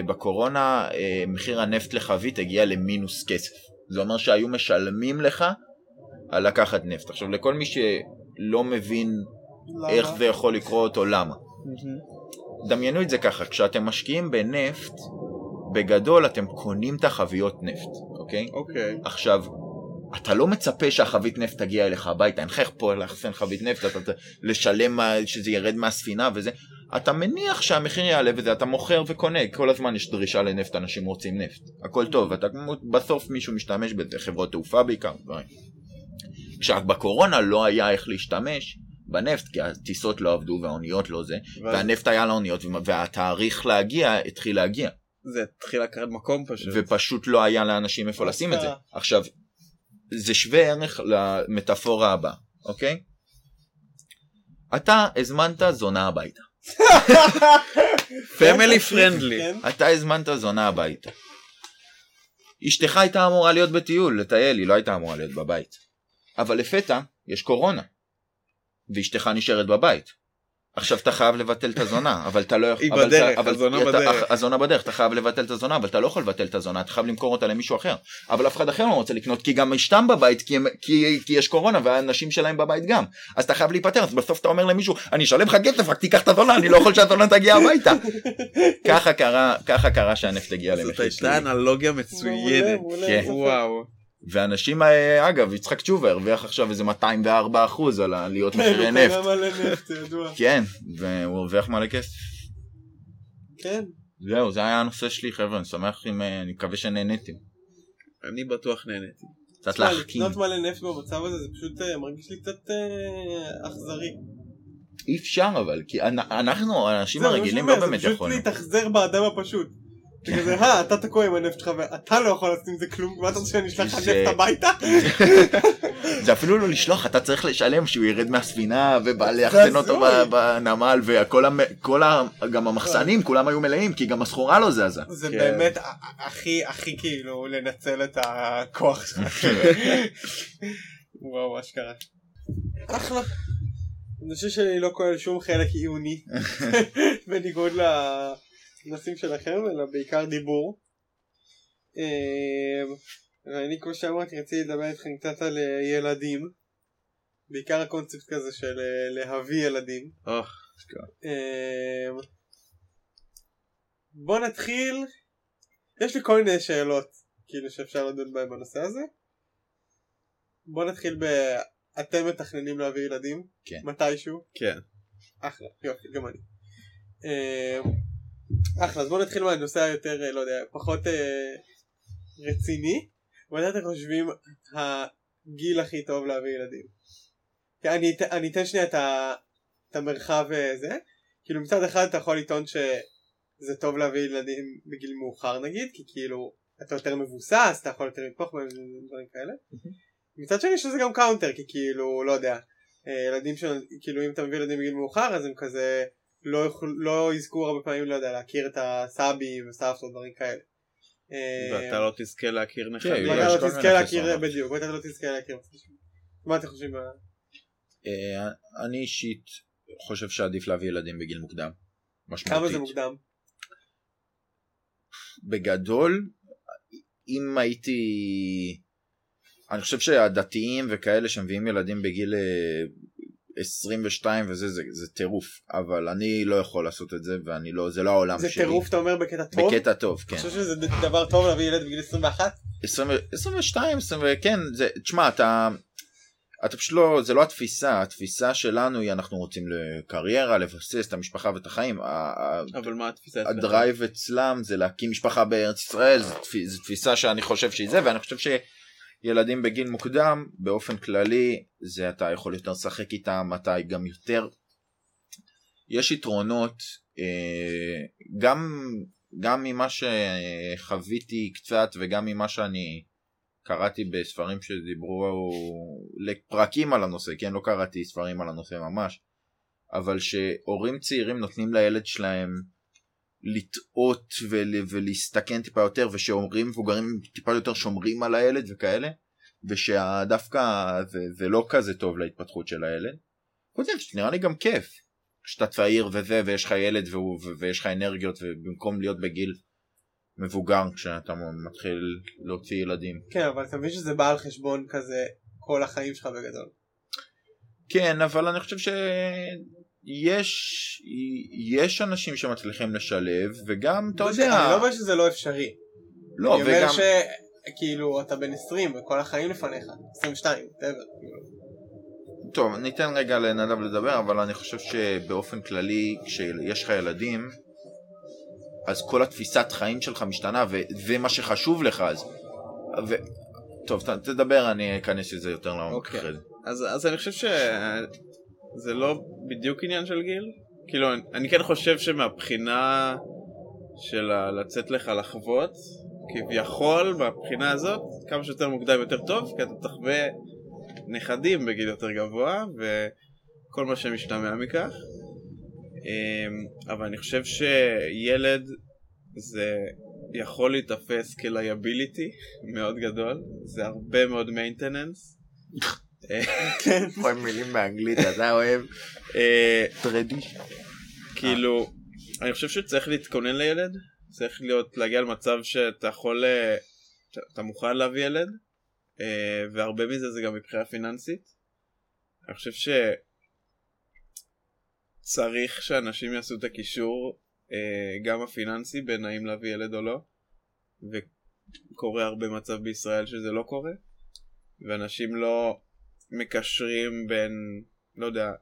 בקורונה אה, מחיר הנפט לחבית הגיע למינוס כסף זה אומר שהיו משלמים לך על לקחת נפט עכשיו לכל מי שלא מבין למה? איך זה יכול לקרות או למה דמיינו את זה ככה כשאתם משקיעים בנפט בגדול אתם קונים את החביות נפט אוקיי אוקיי. עכשיו, אתה לא מצפה שהחבית נפט תגיע אליך הביתה, אין לך איך פה לאחסן חבית נפט, אתה ת- לשלם שזה ירד מהספינה וזה. אתה מניח שהמחיר יעלה וזה, אתה מוכר וקונה, כל הזמן יש דרישה לנפט, אנשים רוצים נפט. הכל טוב, אתה, בסוף מישהו משתמש בזה, חברות תעופה בעיקר, דברים. כשבקורונה לא היה איך להשתמש בנפט, כי הטיסות לא עבדו והאוניות לא זה, ואז והנפט היה לאוניות והתאריך להגיע התחיל להגיע. זה התחיל לקחת מקום פשוט. ופשוט לא היה לאנשים איפה לשים את זה. עכשיו, זה שווה ערך למטאפורה הבאה, אוקיי? אתה הזמנת זונה הביתה. פמילי פרנדלי. כן? אתה הזמנת זונה הביתה. אשתך הייתה אמורה להיות בטיול, לטייל, היא לא הייתה אמורה להיות בבית. אבל לפתע יש קורונה. ואשתך נשארת בבית. עכשיו אתה חייב לבטל את הזונה, אבל אתה לא יכול... היא אבל בדרך, הזונה אתה- בדרך. הזונה בדרך, אתה חייב לבטל את הזונה, אבל אתה לא יכול לבטל את הזונה, אתה חייב למכור אותה למישהו אחר. אבל אף אחד אחר לא רוצה לקנות, כי גם אשתם בבית, כי, הם, כי, כי יש קורונה, והאנשים שלהם בבית גם. אז אתה חייב להיפטר, אז בסוף אתה אומר למישהו, אני אשלם לך כסף, רק תיקח את הזונה, אני לא יכול שהזונה תגיע הביתה. ככה קרה, ככה קרה שהנפט הגיע זאת למחיר הייתה שלילי. אנלוגיה מעולה, מצוינת. מעולה, כן. וואו. ואנשים, אגב, יצחק תשובה הרוויח עכשיו איזה 204 אחוז על עליות מחירי כן, נפט. הוא קנה מלא נפט, ידוע. כן, והוא הרוויח מלא כסף. כן. זהו, זה היה הנושא שלי, חבר'ה, אני שמח אם, אה, אני מקווה שנהניתם. אני בטוח נהניתי. קצת להחכים. לקנות מלא נפט במצב הזה זה פשוט אה, מרגיש לי קצת אה, אכזרי. אי אפשר אבל, כי אנ- אנחנו, האנשים הרגילים לא באמת זה פשוט. להתאכזר באדם הפשוט. זה כזה, אה, אתה תקוע עם הנפט שלך ואתה לא יכול לעשות עם זה כלום, מה אתה רוצה שאני אשלח לך זה- נפט הביתה? זה אפילו לא לשלוח, אתה צריך לשלם שהוא ירד מהספינה ובא לאחסן אותו בנמל, וכל ה... גם המחסנים, כולם היו מלאים, כי גם הסחורה לא זזה. זה כן. באמת הכי הכי כאילו לנצל את הכוח שלך. וואו, אשכרה. אחלה. אני חושב שאני לא כולל שום חלק עיוני, בניגוד לנושאים שלכם, אלא בעיקר דיבור. אמ, ואני כמו שאמרתי רציתי לדבר איתכם קצת על אה, ילדים. בעיקר הקונספט כזה של אה, להביא ילדים. אמ, בוא נתחיל. יש לי כל מיני שאלות כאילו שאפשר לדון בהן בנושא הזה. בוא נתחיל ב... אתם מתכננים להביא ילדים? כן. מתישהו? כן. אחלה, יופי, גם אני. אחלה, אז בואו נתחיל מהנושא היותר, אה, לא יודע, פחות אה, רציני. מתי אתם חושבים הגיל הכי טוב להביא ילדים? אני, אני אתן שנייה את, ה, את המרחב הזה. כאילו מצד אחד אתה יכול לטעון שזה טוב להביא ילדים בגיל מאוחר נגיד, כי כאילו אתה יותר מבוסס, אתה יכול יותר לתמוך בהם ודברים כאלה. מצד שני שזה גם counter, כי כאילו, לא יודע, אה, ילדים של, כאילו אם אתה מביא ילדים בגיל מאוחר אז הם כזה לא, לא יזכו הרבה פעמים, לא יודע, להכיר את הסבים וסבתות ודברים כאלה. אה, ואתה לא תזכה להכיר כן, נכדים. ואתה לא תזכה להכיר, חסרונות. בדיוק, ואתה לא תזכה להכיר. מה אתם חושבים? אה, אני אישית חושב שעדיף להביא ילדים בגיל מוקדם. משמעותית. כמה זה מוקדם? בגדול, אם הייתי... אני חושב שהדתיים וכאלה שמביאים ילדים בגיל אה, 22 וזה, זה, זה טירוף. אבל אני לא יכול לעשות את זה, ואני לא, זה לא העולם זה שלי. טירוף אתה אומר בקטע טוב? בקטע טוב, אתה כן. חושב שזה דבר טוב להביא ילד בגיל 21? 20, 22, 20, כן, זה, תשמע, אתה, אתה פשוט לא, זה לא התפיסה, התפיסה שלנו היא אנחנו רוצים לקריירה, לבסס את המשפחה ואת החיים. אבל מה התפיסה? הדרייב אצלם זה להקים משפחה בארץ ישראל, זו תפ- זו תפיסה שאני חושב שהיא זה, ואני חושב שילדים בגיל מוקדם, באופן כללי, זה אתה יכול יותר לשחק איתם, אתה גם יותר... יש יתרונות, אה, גם, גם ממה שחוויתי קצת וגם ממה שאני קראתי בספרים שדיברו לפרקים על הנושא, כן, לא קראתי ספרים על הנושא ממש, אבל שהורים צעירים נותנים לילד שלהם לטעות ול, ולהסתכן טיפה יותר ושהורים מבוגרים טיפה יותר שומרים על הילד וכאלה ושדווקא זה, זה לא כזה טוב להתפתחות של הילד. חוץ מזה נראה לי גם כיף כשאתה צעיר וזה ויש לך ילד והוא, ו- ויש לך אנרגיות ובמקום להיות בגיל מבוגר כשאתה מתחיל להוציא ילדים. כן, אבל אתה מבין שזה בא על חשבון כזה כל החיים שלך בגדול. כן אבל אני חושב שיש יש אנשים שמצליחים לשלב וגם אתה יודע אני לא אומר שזה לא אפשרי. לא אני אומר וגם שכאילו אתה בן 20 וכל החיים לפניך. 22, whatever. כאילו. טוב, ניתן רגע לנדב לדבר, אבל אני חושב שבאופן כללי, כשיש לך ילדים, אז כל התפיסת חיים שלך משתנה, וזה מה שחשוב לך אז. ו... טוב, ת, תדבר, אני אכנס לזה יותר לעומק אוקיי. זה. אז, אז אני חושב שזה לא בדיוק עניין של גיל. כאילו, אני, אני כן חושב שמהבחינה של לצאת לך לחוות, כביכול, מהבחינה הזאת, כמה שיותר מוקדם יותר טוב, כי אתה תחווה נכדים בגיל יותר גבוה, וכל מה שמשתמע מכך. אמ, אבל אני חושב שילד זה יכול להיתפס כ liability מאוד גדול, זה הרבה מאוד maintenance. כל מילים באנגלית, אתה אוהב. אה, תרדיש. כאילו, אני חושב שצריך להתכונן לילד, צריך להיות, להגיע למצב שאתה יכול, אה, אתה מוכן להביא ילד, אה, והרבה מזה זה גם מבחינה פיננסית. אני חושב שצריך שאנשים יעשו את הקישור, אה, גם הפיננסי, בין האם להביא ילד או לא, וקורה הרבה מצב בישראל שזה לא קורה, ואנשים לא מקשרים בין, לא יודע,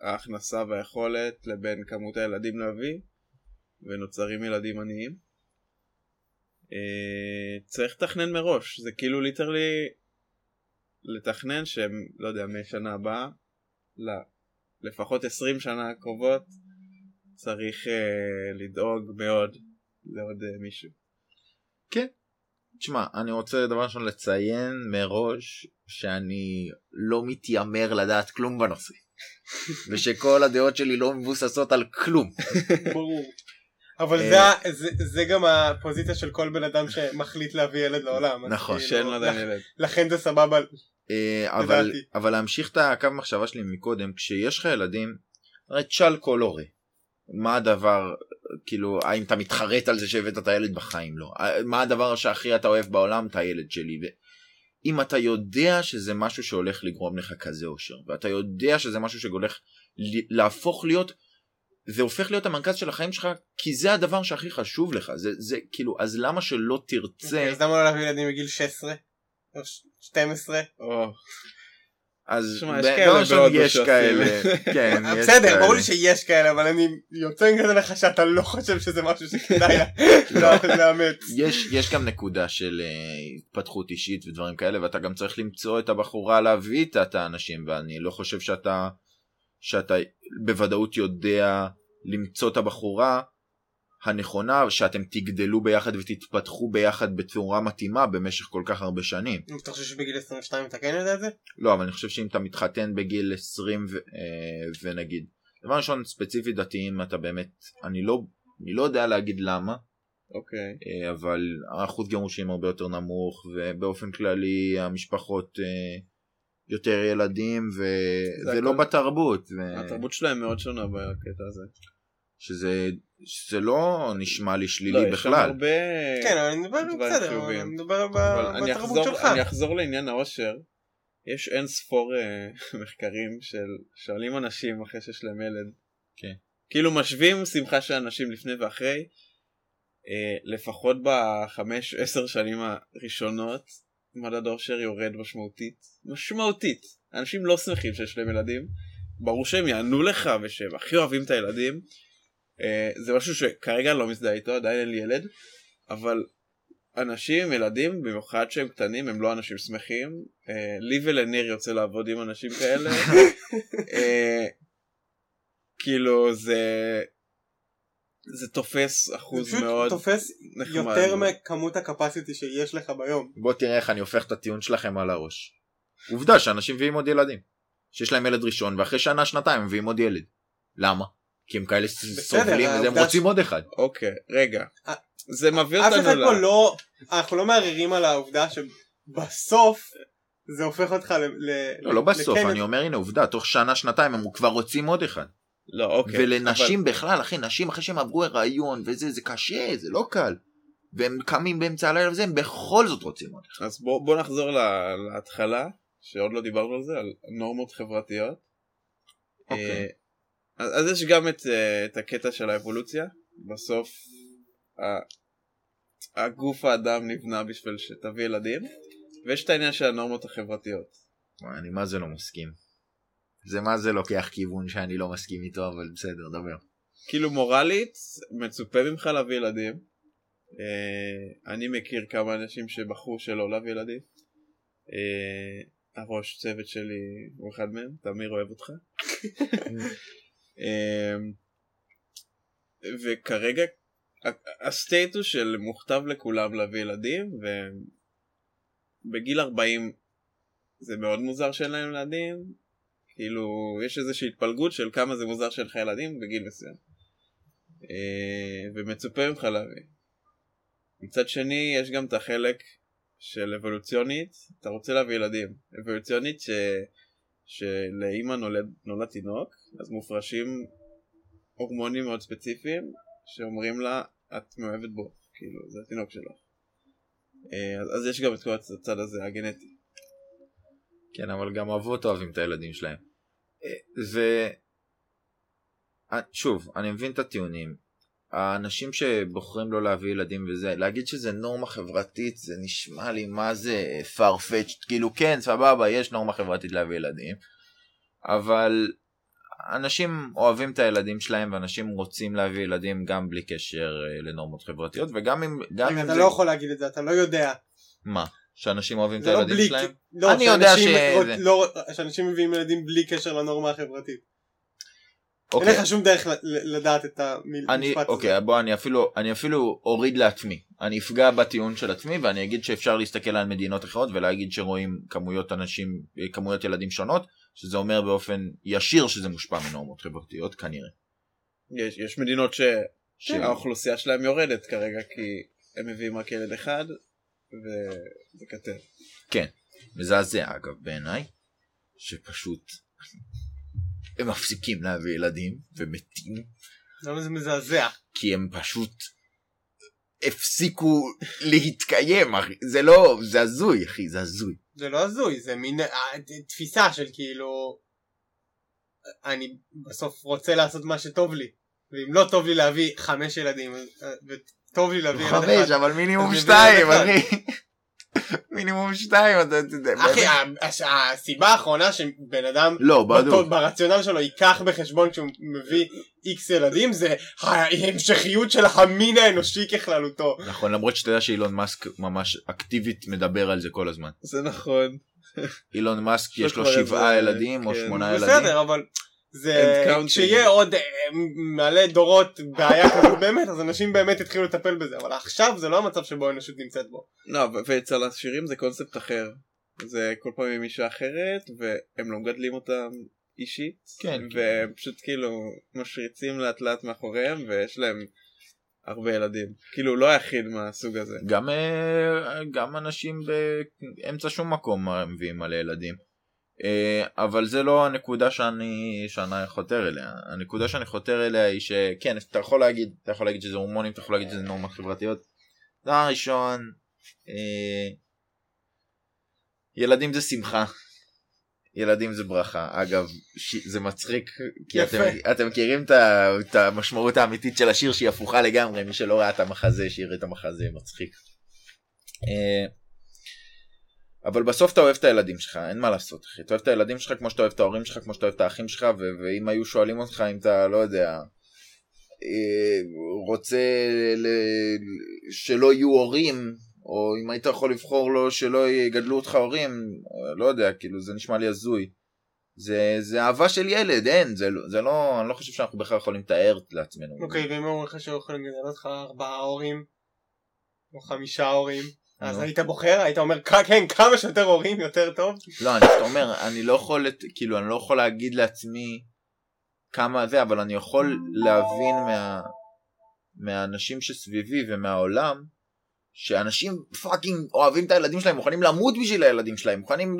ההכנסה והיכולת לבין כמות הילדים להביא ונוצרים ילדים עניים. אה, צריך לתכנן מראש, זה כאילו ליטרלי לתכנן שהם, לא יודע, משנה הבאה, לא, לפחות 20 שנה הקרובות צריך אה, לדאוג מאוד לעוד אה, מישהו. תשמע, אני רוצה דבר ראשון לציין מראש שאני לא מתיימר לדעת כלום בנושא. ושכל הדעות שלי לא מבוססות על כלום. ברור. אבל אה, זה זה- זה גם הפוזיציה של כל בן אדם שמחליט להביא ילד לעולם. נכון, כאילו, שאין לו עדיין ילד. לכן זה סבבה. אה, אבל. אבל להמשיך את הקו מחשבה שלי מקודם, כשיש לך ילדים, הרי תשאל כל הורה. מה הדבר, כאילו, האם אתה מתחרט על זה שהבאת את הילד בחיים? לא. אה, מה הדבר שהכי אתה אוהב בעולם? את הילד שלי. אם אתה יודע שזה משהו שהולך לגרום לך כזה אושר, ואתה יודע שזה משהו שהולך להפוך להיות, זה הופך להיות המרכז של החיים שלך, כי זה הדבר שהכי חשוב לך. זה, זה כאילו, אז למה שלא תרצה... אוקיי, אז למה לא להביא ילדים בגיל 16? או ש- 12? או, אז דבר ראשון יש. כאלה, כן, יש בסדר, כאלה. ברור לי שיש כאלה, אבל אני יוצא כזה לך שאתה לא חושב שזה משהו שכדאי לה- לאמץ. יש, יש גם נקודה של uh, התפתחות אישית ודברים כאלה ואתה גם צריך למצוא את הבחורה להביא איתה את האנשים ואני לא חושב שאתה שאתה בוודאות יודע למצוא את הבחורה הנכונה שאתם תגדלו ביחד ותתפתחו ביחד בצורה מתאימה במשך כל כך הרבה שנים. אתה חושב שבגיל 22 אתה כן יודע את זה? לא אבל אני חושב שאם אתה מתחתן בגיל 20 ו, uh, ונגיד דבר ראשון ספציפית דתיים אתה באמת אני לא אני לא יודע להגיד למה אוקיי. אה, אבל האחוז גירושים הרבה יותר נמוך ובאופן כללי המשפחות אה, יותר ילדים זה וזה לא הכל- בתרבות ו- התרבות שלהם מאוד שונה בקטע הזה. שזה שזה לא נשמע לי שלילי לא, יש שם בכלל. הרבה... כן, אבל אני מדבר בסדר. אני מדבר בתרבות אחזור, שלך. אני אחזור לעניין העושר. יש אין ספור אה, מחקרים של שואלים אנשים אחרי שיש להם ילד. כן. כאילו משווים שמחה של אנשים לפני ואחרי. אה, לפחות בחמש עשר שנים הראשונות מדד העושר יורד משמעותית. משמעותית. אנשים לא שמחים שיש להם ילדים. ברור שהם יענו לך ושהם הכי אוהבים את הילדים. אה, זה משהו שכרגע לא מזדהה איתו, עדיין אין לי ילד. אבל אנשים ילדים, במיוחד שהם קטנים, הם לא אנשים שמחים. אה, לי ולניר יוצא לעבוד עם אנשים כאלה. אה, כאילו זה... זה תופס זה אחוז פשוט מאוד תופס נחמד. יותר מכמות הקפסיטי שיש לך ביום. בוא תראה איך אני הופך את הטיעון שלכם על הראש. עובדה שאנשים מביאים עוד ילדים. שיש להם ילד ראשון ואחרי שנה שנתיים מביאים עוד ילד. למה? כי הם כאלה סובלים והם העובדה רוצים עוד אחד. אוקיי, רגע. אה, זה מביא אף אותנו אחד ל... פה לא, אנחנו לא מערערים על העובדה שבסוף זה הופך אותך ל... לא, לא בסוף, אני אומר הנה עובדה, תוך שנה שנתיים הם כבר רוצים עוד אחד. לא, אוקיי. ולנשים אבל- בכלל, אחי, נשים אחרי שהם עברו הריון וזה, זה קשה, זה לא קל. והם קמים באמצע הלילה וזה, הם בכל זאת רוצים עוד אחד. אז בוא, בוא נחזור לה, להתחלה, שעוד לא דיברנו על זה, על נורמות חברתיות. אוקיי. אז, אז יש גם את, אה, את הקטע של האבולוציה. בסוף הגוף האדם נבנה בשביל שתביא ילדים, ויש את העניין של הנורמות החברתיות. וואי, אני מה זה לא מסכים. זה מה זה לוקח כיוון שאני לא מסכים איתו, אבל בסדר, דבר. כאילו מורלית מצופה ממך להביא ילדים. אה, אני מכיר כמה אנשים שבחרו שלא להביא ילדים. אה, הראש צוות שלי הוא אחד מהם, תמיר אוהב אותך. אה, וכרגע ה- הסטייטוס של מוכתב לכולם להביא ילדים ובגיל 40 זה מאוד מוזר שאין להם ילדים כאילו יש איזושהי התפלגות של כמה זה מוזר שאין לך ילדים בגיל מסוים אה, ומצופה ממך להביא. מצד שני יש גם את החלק של אבולוציונית אתה רוצה להביא ילדים אבולוציונית ש... שלאימא נולד, נולד תינוק אז מופרשים הורמונים מאוד ספציפיים שאומרים לה את מאוהבת בו כאילו זה התינוק שלך אה, אז, אז יש גם את כל הצד הזה הגנטי כן, אבל גם אבות אוהבים את הילדים שלהם. אה, ו... אה, שוב, אני מבין את הטיעונים. האנשים שבוחרים לא להביא ילדים וזה, להגיד שזה נורמה חברתית, זה נשמע לי מה זה farfetched, כאילו כן, סבבה, יש נורמה חברתית להביא ילדים, אבל אנשים אוהבים את הילדים שלהם ואנשים רוצים להביא ילדים גם בלי קשר אה, לנורמות חברתיות, וגם אם, גם אם אתה זה... לא יכול להגיד את זה, אתה לא יודע. מה? שאנשים אוהבים את לא הילדים בלי... שלהם? לא, אני יודע ש- לא- שאנשים מביאים ילדים בלי קשר לנורמה החברתית. אין אוקיי. לך שום דרך ל- ל- לדעת את המשפט הזה. אוקיי, בוא, אני אפילו, אני אפילו אוריד לעצמי. אני אפגע בטיעון של עצמי ואני אגיד שאפשר להסתכל על מדינות אחרות ולהגיד שרואים כמויות אנשים, כמויות ילדים שונות, שזה אומר באופן ישיר שזה מושפע מנורמות חברתיות כנראה. יש, יש מדינות כן. שהאוכלוסייה שלהם יורדת כרגע כי הם מביאים רק ילד אחד וזה קטן. מזעזע אגב בעיניי, שפשוט הם מפסיקים להביא ילדים ומתים. למה זה מזעזע? כי הם פשוט הפסיקו להתקיים אחי. זה לא זה הזוי אחי זה הזוי. זה לא הזוי, זה מין אה, תפיסה של כאילו אני בסוף רוצה לעשות מה שטוב לי. ואם לא טוב לי להביא חמש ילדים אה, וטוב לי להביא ילד חמש אבל מינימום שתיים אחי מינימום שתיים אתה יודע. אחי, הסיבה האחרונה שבן אדם לא, בדיוק. ברציונל שלו ייקח בחשבון כשהוא מביא איקס ילדים זה ההמשכיות של המין האנושי ככללותו. נכון, למרות שאתה יודע שאילון מאסק ממש אקטיבית מדבר על זה כל הזמן. זה נכון. אילון מאסק יש לו שבעה ילדים או כן. שמונה ילדים. בסדר, אבל זה. כשיהיה עוד אה, מלא דורות בעיה כזאת באמת אז אנשים באמת יתחילו לטפל בזה אבל עכשיו זה לא המצב שבו האנושות נמצאת בו. לא, ואצל השירים זה קונספט אחר. זה כל פעם עם אישה אחרת, והם לא מגדלים אותם אישית, כן. והם פשוט כאילו משריצים לאט לאט מאחוריהם, ויש להם הרבה ילדים. כאילו לא היחיד מהסוג הזה. גם, אה, גם אנשים באמצע שום מקום מביאים מלא ילדים. אה, אבל זה לא הנקודה שאני, שאני חותר אליה. הנקודה שאני חותר אליה היא שכן, אתה יכול להגיד, אתה יכול להגיד שזה הורמונים, אתה יכול להגיד שזה נורמות חברתיות. דבר ראשון, אה, ילדים זה שמחה. ילדים זה ברכה. אגב, ש... זה מצחיק, כי יפה. אתם, אתם מכירים את, המשמעות האמיתית של השיר שהיא הפוכה לגמרי, מי שלא ראה את המחזה, שיראה את המחזה, מצחיק. אה, אבל בסוף אתה אוהב את הילדים שלך, אין מה לעשות, אחי. אתה אוהב את הילדים שלך כמו שאתה אוהב את ההורים שלך, כמו שאתה אוהב את האחים שלך, ו- ואם היו שואלים אותך אם אתה, לא יודע, אה, רוצה ל- שלא יהיו הורים, או אם היית יכול לבחור לו שלא יגדלו אותך הורים, לא יודע, כאילו זה נשמע לי הזוי. זה, זה אהבה של ילד, אין, זה, לא- זה לא, אני לא חושב שאנחנו בכלל יכולים לתאר לעצמנו. אוקיי ואם אומרים לך שיכולים לגדל אותך ארבעה הורים או חמישה הורים אז נו. היית בוחר היית אומר "כ- כן כמה שיותר הורים יותר טוב. לא, אני פשוט אומר, אני לא יכול, כאילו, אני לא יכול להגיד לעצמי כמה זה, אבל אני יכול להבין מה, מהאנשים שסביבי ומהעולם, שאנשים פאקינג אוהבים את הילדים שלהם, מוכנים למות בשביל הילדים שלהם, מוכנים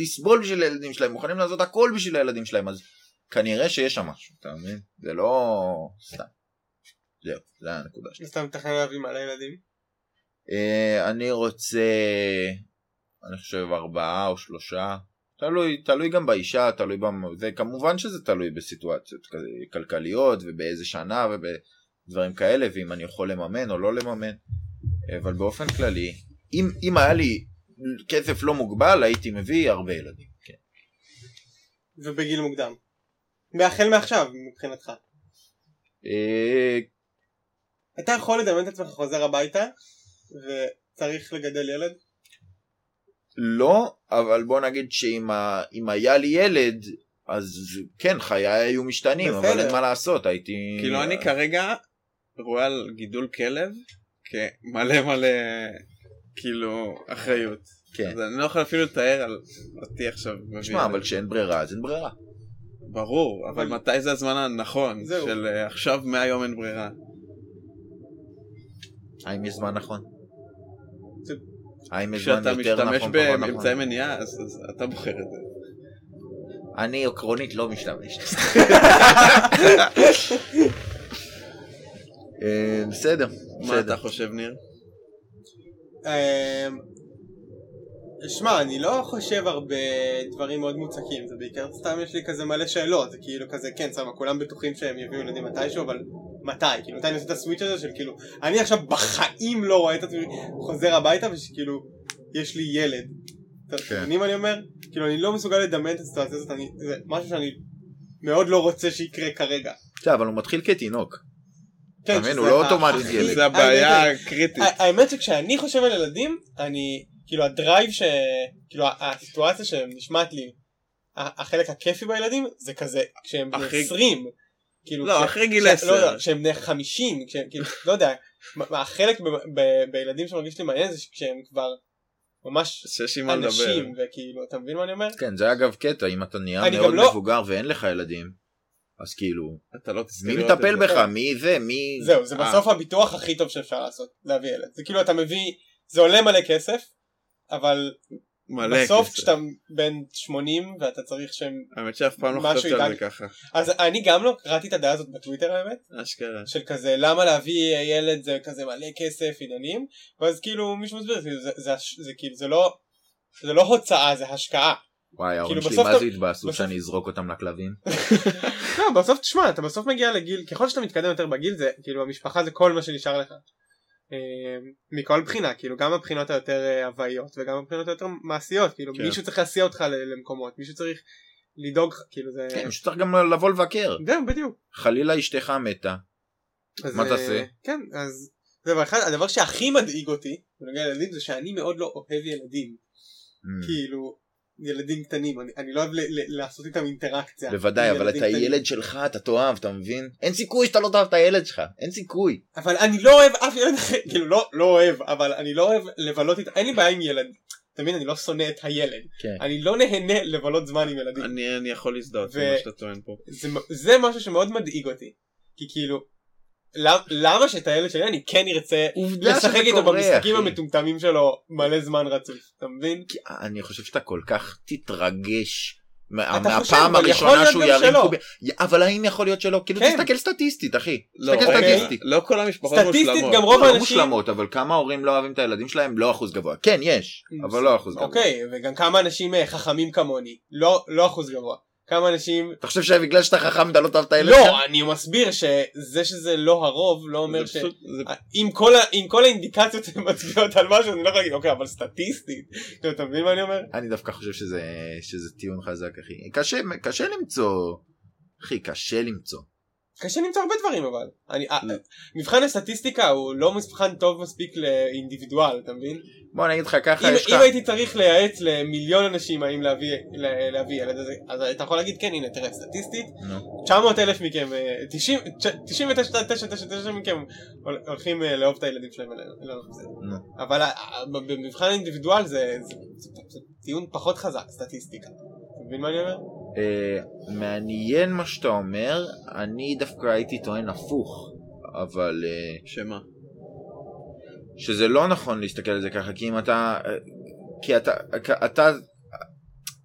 לסבול בשביל הילדים שלהם, מוכנים לעשות הכל בשביל הילדים שלהם, אז כנראה שיש שם משהו, אתה מבין? זה לא סתם. זהו, זה הנקודה שלי. סתם מתכנן להביא מלא ילדים. אה, אני רוצה, אני חושב ארבעה או שלושה, תלוי, תלוי גם באישה, תלוי במ... וכמובן שזה תלוי בסיטואציות כלכליות ובאיזה שנה ובדברים כאלה, ואם אני יכול לממן או לא לממן, אבל באופן כללי, אם, אם היה לי כסף לא מוגבל, הייתי מביא הרבה ילדים, כן. ובגיל מוקדם. החל מעכשיו מבחינתך. אה, אתה יכול לדמיין את עצמך חוזר הביתה וצריך לגדל ילד? לא, אבל בוא נגיד שאם ה... היה לי ילד, אז כן, חיי היו משתנים, אבל בסדר. אין מה לעשות, הייתי... כאילו אני כרגע רואה על גידול כלב כמלא מלא כאילו אחריות. כן. אז אני לא יכול אפילו לתאר על אותי עכשיו. תשמע. אבל כשאין ברירה, אז אין ברירה. ברור, אבל אבל- מתי זה הזמן הנכון? זהו. של אה, עכשיו מהיום אין ברירה. האם יש זמן נכון? האם יש זמן כשאתה יותר משתמש נכון, באמצעי נכון? מניעה אז אתה בוחר את זה. אני עקרונית לא משתמש. אה, בסדר, מה. אתה חושב ניר? שמע, אני לא חושב הרבה דברים מאוד מוצקים, זה בעיקר סתם יש לי כזה מלא שאלות, זה כאילו כזה, כן, סבבה, כולם בטוחים שהם יביאו ילדים מתישהו, אבל מתי? כאילו, מתי אני עושה את הסוויץ' הזה של כאילו, אני עכשיו בחיים לא רואה את עצמי חוזר הביתה ושכאילו, יש לי ילד. אתם כן. מבינים מה אני אומר? כאילו, אני לא מסוגל לדמיין את הסיטואציה הזאת, אני- זה משהו שאני מאוד לא רוצה שיקרה כרגע. בסדר, אבל הוא מתחיל כתינוק. כן, מבין? שזה הוא לא אוטומטית ילד. זה הבעיה הקריטית. האמת שכשאני חושב על ילדים, אני, כאילו הדרייב ש... כאילו הסיטואציה שנשמעת לי, ה- החלק הכיפי בילדים, זה כזה, כשהם בני אחרי- 20. כאילו, לא, כש- אחרי גיל כש- 10. לא יודע, כשהם בני 50, כשהם, כאילו, לא יודע, החלק ב- ב- בילדים שמרגיש לי מעניין זה כשהם כבר ממש. אנשים, וכאילו, אתה מבין מה אני אומר? כן, זה אגב קטע, אם אתה נהיה אני מאוד לא- מבוגר ואין לך ילדים, אז כאילו, אתה לא מי מטפל זה. בך? מי זה? מי... זהו, זה אה, בסוף הביטוח הכי טוב שאפשר לעשות, להביא ילד. זה כאילו אתה מביא, זה עולה מלא כסף, אבל מלא בסוף כסף. כשאתה בן 80 ואתה צריך שהם האמת שאף פעם לא חשבתי על זה. ככה. אז אני גם לא קראתי את הדעה הזאת בטוויטר האמת אשכרה. של כזה למה להביא ילד זה כזה מלא כסף עניינים ואז כאילו מישהו מסביר זה, זה, זה, זה כאילו זה לא זה לא הוצאה זה השקעה וואי, ההורים כאילו, שלי מה אתה- זה התבאסו בסוף- שאני אזרוק אותם לכלבים? לא בסוף תשמע אתה בסוף מגיע לגיל ככל שאתה מתקדם יותר בגיל זה כאילו המשפחה זה כל מה שנשאר לך מכל בחינה כאילו גם הבחינות היותר אה, הוואיות וגם הבחינות היותר מעשיות כאילו כן. מישהו צריך להסיע אותך למקומות מישהו צריך לדאוג כאילו זה כן, פשוט צריך גם לבוא לבקר. זהו בדיוק חלילה אשתך מתה. אז, מה אה, תעשה? כן אז זה דבר אחד הדבר שהכי מדאיג אותי בנוגע לילדים זה שאני מאוד לא אוהב ילדים Mm. כאילו ילדים קטנים אני, אני לא אוהב ל- ל- לעשות איתם אינטראקציה בוודאי, אבל ילדים את קטנים. הילד שלך אתה תאהב, אתה מבין? אין סיכוי שאתה לא תאהב את הילד שלך, אין סיכוי. אבל אני לא אוהב אף ילד אחר כאילו לא לא אוהב אבל אני לא אוהב לבלות איתו אין לי בעיה עם ילד אתה מבין אני לא שונא את הילד כן. אני לא נהנה לבלות זמן עם ילדים אני אני יכול להזדהות ו- עם מה שאתה טוען פה. זה, זה משהו שמאוד מדאיג אותי כי כאילו למה שאת הילד שלי אני כן ארצה לשחק איתו במשחקים. המטומטמים שלו מלא זמן רצוף אתה מבין? אני חושב שאתה כל כך תתרגש מהפעם הראשונה שהוא ירים. קובי. אבל האם יכול להיות שלא? כאילו כן. תסתכל סטטיסטית אחי. לא, תסתכל אוקיי. סטטיסטית. לא כל המשפחות סטטיסטית מושלמות. גם רוב לא האנשים מושלמות אבל כמה הורים לא אוהבים את הילדים שלהם לא אחוז גבוה. כן יש אבל לא אחוז גבוה. אוקיי וגם כמה אנשים אה, חכמים כמוני לא לא אחוז גבוה כמה אנשים אתה חושב שבגלל שאתה חכם אתה לא תאהב את הילד שלך? לא אני מסביר שזה שזה לא הרוב לא אומר ש... פשוט- זה- אם כל, ה- אם כל האינדיקציות מצביעות על משהו אני לא יכול להגיד אוקיי אבל סטטיסטית כאילו, אתה מבין מה אני אומר? אני דווקא חושב שזה שזה טיעון חזק אחי. קשה קשה למצוא. אחי קשה למצוא. קשה למצוא הרבה דברים אבל אני, מבחן הסטטיסטיקה הוא לא מבחן טוב מספיק לאינדיבידואל אתה מבין? בוא אני אגיד לך ככה אם, יש לך. אם הייתי צריך לייעץ למיליון אנשים האם להביא, לה- להביא ילד אז, אז אתה יכול להגיד כן הנה תראה סטטיסטית נו. 900 אלף מכם אה, 90 99 99 מכם הול- הולכים אה, לאהוב את הילדים שלהם לא, לא, זה- נו. אבל במבחן האינדיבידואל זה, זה, זה, זה טיעון פחות חזק סטטיסטיקה אתה מבין מה אני אומר? אה, מעניין מה שאתה אומר אני דווקא הייתי טוען הפוך אבל אה, שמה? שזה לא נכון להסתכל על זה ככה כי אם אתה כי אתה אתה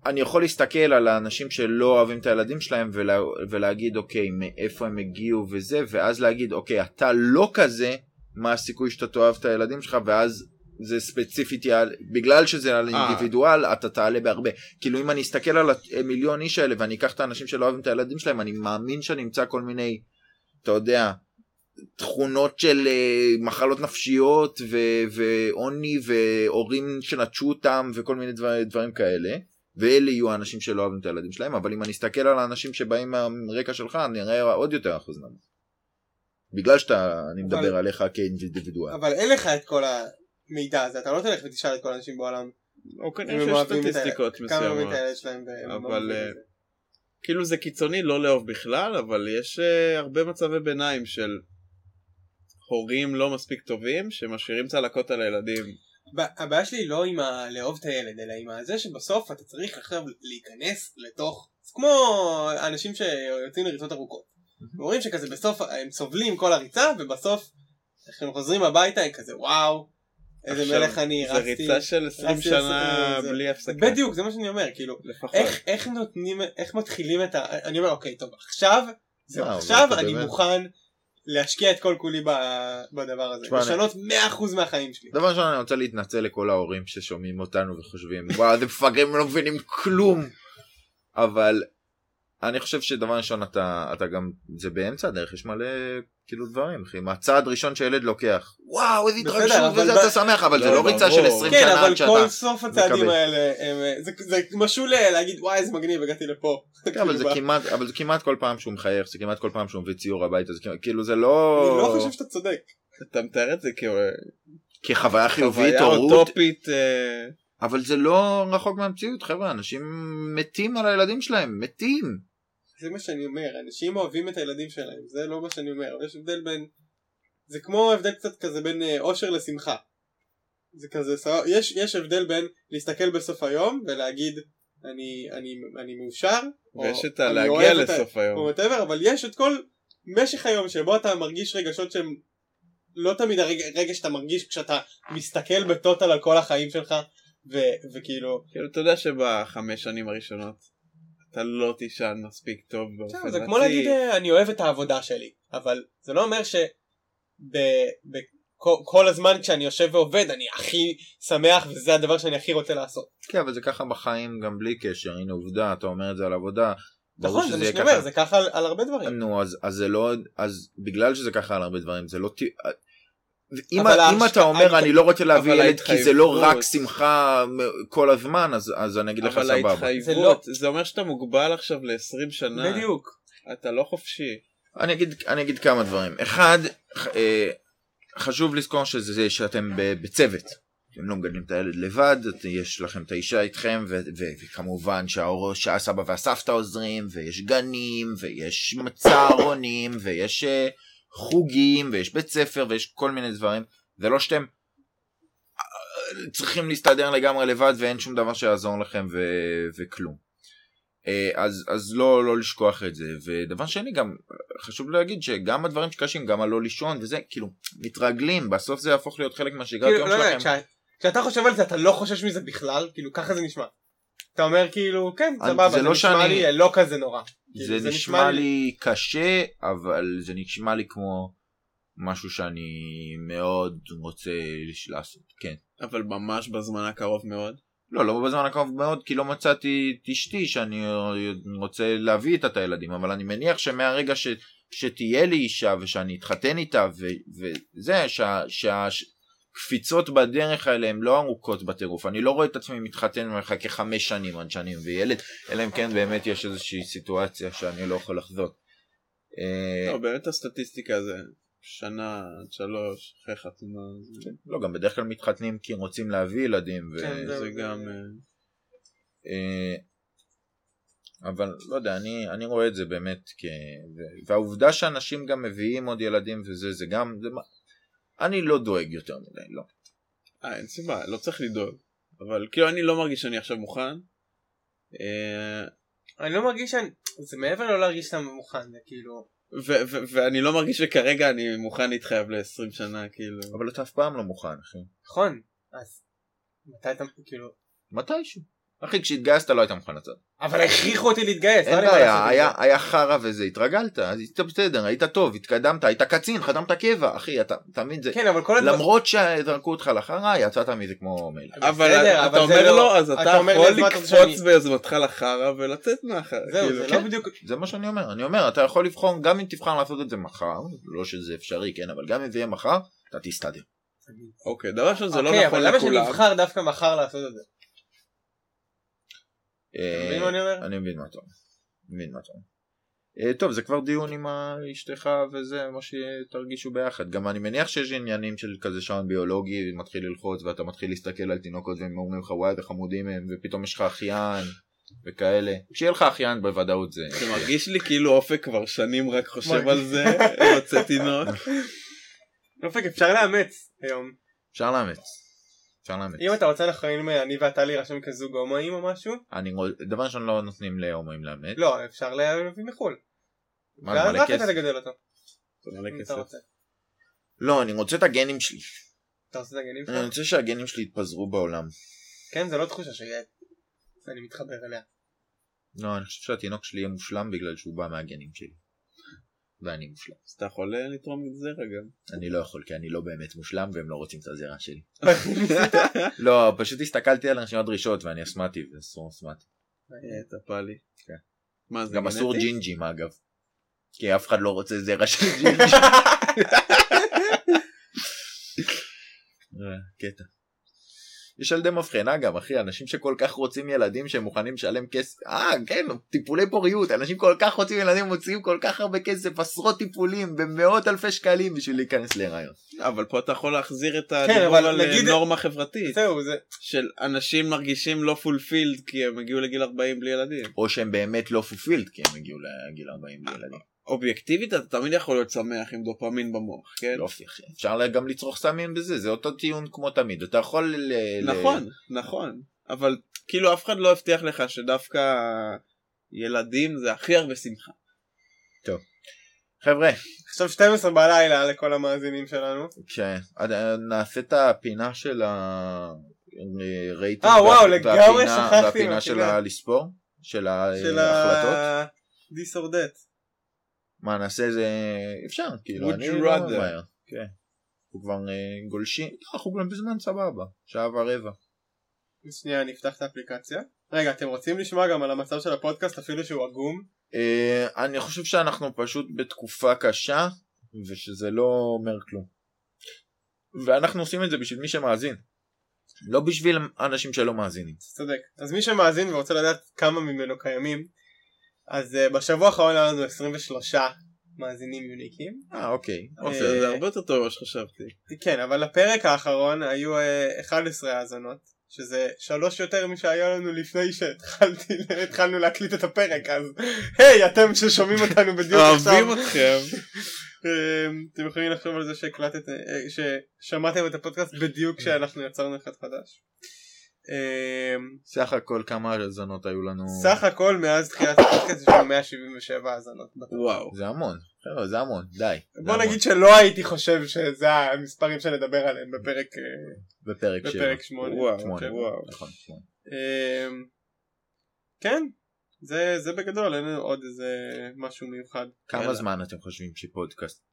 אני יכול להסתכל על האנשים שלא אוהבים את הילדים שלהם ולה, ולהגיד אוקיי מאיפה הם הגיעו וזה ואז להגיד אוקיי אתה לא כזה מה הסיכוי שאתה תאהב את הילדים שלך ואז זה ספציפית יעלה, בגלל שזה על אה. אינדיבידואל אתה תעלה בהרבה כאילו אם אני אסתכל על המיליון איש האלה ואני אקח את האנשים שלא אוהבים את הילדים שלהם אני מאמין שאני אמצא כל מיני אתה יודע תכונות של uh, מחלות נפשיות ו- ועוני והורים שנטשו אותם וכל מיני דבר, דברים כאלה ואלה יהיו האנשים שלא אוהבים את הילדים שלהם אבל אם אני אסתכל על האנשים שבאים מהרקע שלך אני אראה עוד יותר אחוז נמוך. בגלל שאתה אני מדבר אבל- עליך כאינדיבידואל. אבל אין לך את כל המידע הזה אתה לא תלך ותשאל את כל האנשים בעולם או כנראה שיש סטטיסטיקות כמה מסוימות. הילד שלהם והם אבל, אה, זה. כאילו זה קיצוני לא לאהוב בכלל, אבל יש uh, הרבה מצבי ביניים של הורים לא מספיק טובים שמשאירים צלקות על הילדים. הבעיה שלי היא לא עם ה- לאהוב את הילד אלא עם הזה שבסוף אתה צריך עכשיו להיכנס לתוך זה כמו אנשים שיוצאים לריצות ארוכות. אומרים שכזה בסוף הם סובלים כל הריצה ובסוף כשהם חוזרים הביתה הם כזה וואו איזה עכשיו, מלך אני זה רצתי. ריצה של 20 רצתי שנה זה- בלי הפסקה. בדיוק זה מה שאני אומר כאילו. איך איך נותנים איך מתחילים את ה... אני אומר אוקיי טוב עכשיו זהו וואו, עכשיו אני באמת- מוכן להשקיע את כל כולי ב- בדבר הזה לשנות 100% מהחיים שלי. דבר ראשון אני רוצה להתנצל לכל ההורים ששומעים אותנו וחושבים וואו זה מפגרים לא מבינים כלום אבל אני חושב שדבר ראשון אתה אתה גם זה באמצע הדרך יש מלא כאילו דברים אחי מה הצעד ראשון שילד לוקח וואו איזה התרגשות אבל וזה אתה שמח אבל זה לא, לא ריצה של ברור. 20 כן שנה אבל עד שאתה כל סוף הצעדים. האלה הם- זה- זה משהו ל- להגיד וואי איזה מגניב הגעתי לפה. כן, אבל זה כאילו, כמעט אבל זה כמעט כל פעם שהוא מחייך זה כמעט כל פעם שהוא מביא ציור הביתה זה כמעט- כאילו זה אני לא לא חושב שאתה צודק. אתה מתאר את זה כחוויה חיובית הורות אוטופית. אה, אבל זה לא רחוק מהמציאות חבר'ה אנשים מתים על הילדים שלהם מתים זה מה שאני אומר אנשים אוהבים את הילדים שלהם זה לא מה שאני אומר יש הבדל בין זה כמו הבדל קצת כזה בין אה, אושר לשמחה. זה כזה סבבה. יש יש הבדל בין להסתכל בסוף היום ולהגיד אני אני אני מאושר. או ויש את הלהגיע לסוף או היום. וואטאבר אבל יש את כל משך היום שבו אתה מרגיש רגשות שהם לא תמיד הרגע רגע שאתה מרגיש כשאתה מסתכל בטוטל על כל החיים שלך ו- וכאילו כאילו אתה יודע שבחמש שנים הראשונות אתה לא תישן מספיק טוב באופן בסדר, זה רציף. כמו להגיד אה, אני אוהב את העבודה שלי אבל זה לא אומר שכל הזמן כשאני יושב ועובד אני הכי שמח וזה הדבר שאני הכי רוצה לעשות. כן אבל זה ככה בחיים גם בלי קשר הנה עובדה אתה אומר את זה על עבודה. נכון זה מה שאני. אומר זה ככה על, הרבה דברים. נו אז אז זה לא אז בגלל שזה ככה על הרבה דברים זה לא אם, אבל אם אתה אומר אבל- אני לא רוצה להביא אבל ילד כי זה לא רק שמחה כל הזמן אז, אז אני אגיד לך אבל סבבה. ההתחייבות, זה אומר שאתה מוגבל עכשיו ל-20 שנה. בדיוק. אתה לא חופשי. אני אגיד, אני אגיד כמה דברים. אחד, אה, חשוב לזכור שזה שאתם ב- בצוות. אתם לא מגדלים את הילד לבד, יש לכם את האישה איתכם, ו- ו- וכמובן שההור- שהסבא והסבתא עוזרים, ויש גנים, ויש צהרונים, ויש אה, חוגים, ויש בית ספר, ויש כל מיני דברים. זה לא שאתם אה, צריכים להסתדר לגמרי לבד ואין שום דבר שיעזור לכם ו- וכלום. אה, אז, אז לא, לא לשכוח את זה. ודבר שני, גם חשוב להגיד שגם הדברים שקשים, גם הלא לישון וזה, כאילו, מתרגלים, בסוף זה יהפוך להיות חלק מהשגרת כאילו, יום לא יודע, שלכם. כשה- כשאתה חושב על זה אתה לא חושש מזה בכלל, כאילו ככה זה נשמע. אתה אומר כאילו, כן, סבבה, זה זה לא נשמע שאני- לי אה, לא כזה נורא. כאילו, זה נשמע לי קשה, אבל זה נשמע לי כמו משהו שאני מאוד רוצה לעשות, כן. אבל ממש בזמן הקרוב מאוד. לא, לא בזמן הקרוב מאוד, כי לא מצאתי את אשתי שאני רוצה להביא איתה את הילדים, אבל אני מניח שמהרגע ש, שתהיה לי אישה ושאני אתחתן איתה, ו, וזה, שה, שהקפיצות בדרך האלה הן לא ארוכות בטירוף, אני לא רואה את עצמי מתחתן ומחכה חמש שנים עד שאני מביא ילד, אלא אם כן באמת יש איזושהי סיטואציה שאני לא יכול לחזור. אה, לא, באמת הסטטיסטיקה זה שנה עד שלוש, אחרי חתונה. זה- לא, גם בדרך כלל מתחתנים כי רוצים להביא ילדים. כן, זה גם... אה, אה, אבל לא יודע, אני, אני רואה את זה באמת כ... והעובדה שאנשים גם מביאים עוד ילדים וזה, זה גם... זה... אני לא דואג יותר מדי, לא. אה, אין סיבה, לא צריך לדאוג. אבל כאילו אני לא מרגיש שאני עכשיו מוכן. אה, אני לא מרגיש שאני, זה מעבר לא להרגיש שאתה מוכן, זה כאילו, ו- ו- ואני לא מרגיש שכרגע אני מוכן להתחייב ל-20 שנה, כאילו. אבל אתה אף פעם לא מוכן, אחי. נכון, אז מתי אתה, כאילו, מתישהו. אחי, כשהתגייסת לא היית מוכן לצאת. אבל הכריחו אותי להתגייס, לא אין היה בעיה, היה, זה. היה חרא וזה, התרגלת, אז היית בסדר, היית טוב, התקדמת, היית קצין, חתמת קבע, אחי, אתה תמיד זה... כן, אבל כל הדבר, למרות שזרקו אותך לחרא, יצאת מזה כמו מלך. אבל בסדר, אבל אתה אומר לא- לו, אז אתה אתה יכול לקפוץ שאני- ביוזמתך לחרא ולצאת מהחרא. זהו, כאילו. זה כן. לא בדיוק, זה מה שאני אומר, אני אומר, אתה יכול לבחור, גם אם תבחר לעשות את זה מחר, לא שזה אפשרי, כן, אבל גם אם זה יהיה מחר, אתה תסתדר. אוקיי, דבר ראשון זה לא אוקיי, נכון אבל למה לכולם. שנבחר דווקא מחר לעשות את זה? אה, מבין מה אני אומר? אני מבין מה אתה אומר. מבין מה אתה אומר. אה, טוב, זה כבר דיון עם אשתך וזה, מה שתרגישו ביחד. גם אני מניח שיש עניינים של כזה שעון ביולוגי, מתחיל ללחוץ ואתה מתחיל להסתכל על תינוקות והם אומרים לך וואי איזה חמודים הם, ופתאום יש לך אחיין וכאלה. כשיהיה לך אחיין בוודאות זה... זה מרגיש לי כאילו אופק כבר שנים רק חושב על זה, רוצה תינוק. אופק, אפשר לאמץ היום. אפשר לאמץ. אפשר לאמץ. אם אתה רוצה אנחנו יכולים אני ואתה להירשם כזוג הומואים או משהו? אני דבר ראשון לא נותנים להומואים לאמץ. לא, אפשר להביא מחו"ל. מה, זה ואז מלא רק אתה כסף? תגדל אותו. זה מלא אם אתה כסף. רוצה. לא, אני רוצה את הגנים שלי. אתה רוצה את הגנים אני שלך? רוצה שהגנים שלי יתפזרו בעולם. כן, זה לא תחושה שיהיה. אני מתחבר אליה. לא, אני חושב שהתינוק שלי יהיה מושלם בגלל שהוא בא מהגנים שלי. ואני מושלם. אז אתה יכול אה, לתרום את זרע גם. אני לא יכול כי אני לא באמת מושלם והם לא רוצים את הזרע שלי. לא, פשוט הסתכלתי על רשימת דרישות ואני אסמטי ואסור אסמטי. אה, טפלי. כן. גם אסור? ג'ינג'ים אגב. כי אף אחד לא רוצה זרע של ג'ינג'י. אה, קטע. יש ילדי מבחנה גם אחי אנשים שכל כך רוצים ילדים שהם מוכנים לשלם כסף אה כן טיפולי פוריות אנשים כל כך רוצים ילדים מוציאים כל כך הרבה כסף עשרות טיפולים במאות אלפי שקלים בשביל להיכנס להיריון. אבל פה אתה יכול להחזיר את הדיבור אבל על אה, נגיד- נורמה חברתית. זהו, זה... של אנשים מרגישים לא פולפילד כי הם הגיעו לגיל 40 בלי ילדים. או שהם באמת לא פופילד כי הם הגיעו לגיל 40 בלי ילדים. אובייקטיבית אתה תמיד יכול להיות שמח עם דופמין במוח, כן? יופי אחי אפשר גם לצרוך סמים בזה זה אותו טיעון כמו תמיד אתה יכול ל... ל- נכון, נכון. אבל כאילו אף אחד לא הבטיח לך שדווקא ילדים זה הכי הרבה שמחה. חבר'ה עכשיו 12 בלילה לכל המאזינים שלנו. כשנעשה את הפינה של הרייטינג אה, וואו, לגמרי שכחתי והפינה. של הלספור של של ההחלטות ה... this or that. מה נעשה איזה אפשר כאילו אני לא? ממהר. כן. אנחנו כבר אה, גולשים לא, אנחנו גם בזמן סבבה שעה ורבע שנייה, אני אפתח את האפליקציה. רגע, אתם רוצים לשמוע גם על המצב של הפודקאסט אפילו שהוא עגום? אה, אני חושב שאנחנו פשוט בתקופה קשה ושזה לא אומר כלום. ואנחנו עושים את זה בשביל מי שמאזין. לא בשביל אנשים שלא מאזינים. צודק. אז מי שמאזין ורוצה לדעת כמה ממנו קיימים, אז uh, בשבוע האחרון היה לנו 23 מאזינים יוניקים. אה אוקיי. אוקיי, זה הרבה יותר טוב ממה שחשבתי. כן, אבל לפרק האחרון היו uh, 11 האזנות, שזה שלוש יותר משהיה לנו לפני שהתחלנו להקליט את הפרק, אז היי, אתם ששומעים אותנו בדיוק עכשיו. אוהבים אתכם. אמ, אתם יכולים לחשוב על זה שהקלטתם, אה, ששמעתם את הפודקאסט בדיוק כשאנחנו יצרנו אחד חדש. אמ, סך הכל כמה האזנות היו לנו? סך הכל מאז תחילת הפודקאסט יש לנו 177 האזנות. וואו. זה המון. חבר'ה, זה המון, די. בוא. נגיד שלא הייתי חושב שזה המספרים שנדבר עליהם בפרק אה, בפרק שבע. בפרק 8. וואו, שמונה. וואו. נכון. אמ, כן, זה זה בגדול, אין עוד איזה משהו מיוחד. כמה. זמן אתם חושבים שפודקאסט,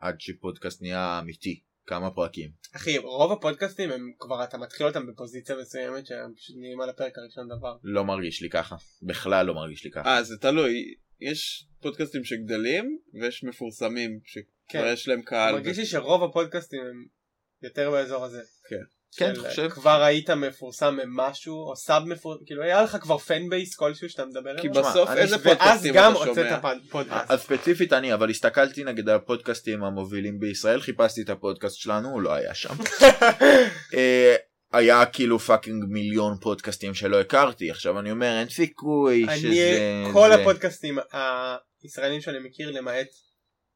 עד שפודקאסט נהיה אמיתי? כמה פרקים? אחי, רוב הפודקאסטים הם כבר, אתה מתחיל אותם בפוזיציה מסוימת שהם פשוט נהיים על הפרק הראשון דבר. לא מרגיש לי ככה. בכלל לא מרגיש לי ככה. אה, זה תלוי. יש פודקאסטים שגדלים, ויש מפורסמים שכבר כן. יש להם קהל. מרגיש לי שרוב הפודקאסטים הם יותר באזור הזה. כן. כן, של, חושב. כבר היית מפורסם ממשהו, או sub מפורסם, כאילו היה לך כבר fan base כלשהו שאתה מדבר כי עליו? בסוף אני- איזה ואז ואז פודקאסטים גם אתה הוצאת שומע? פד- פודקאסט. אז ספציפית אני, אבל הסתכלתי נגד הפודקאסטים המובילים בישראל, חיפשתי את הפודקאסט שלנו, הוא לא היה שם. אה, היה כאילו fucking מיליון פודקאסטים שלא הכרתי, עכשיו אני אומר אין סיכוי אני, שזה... כל הפודקאסטים הישראלים שאני מכיר למעט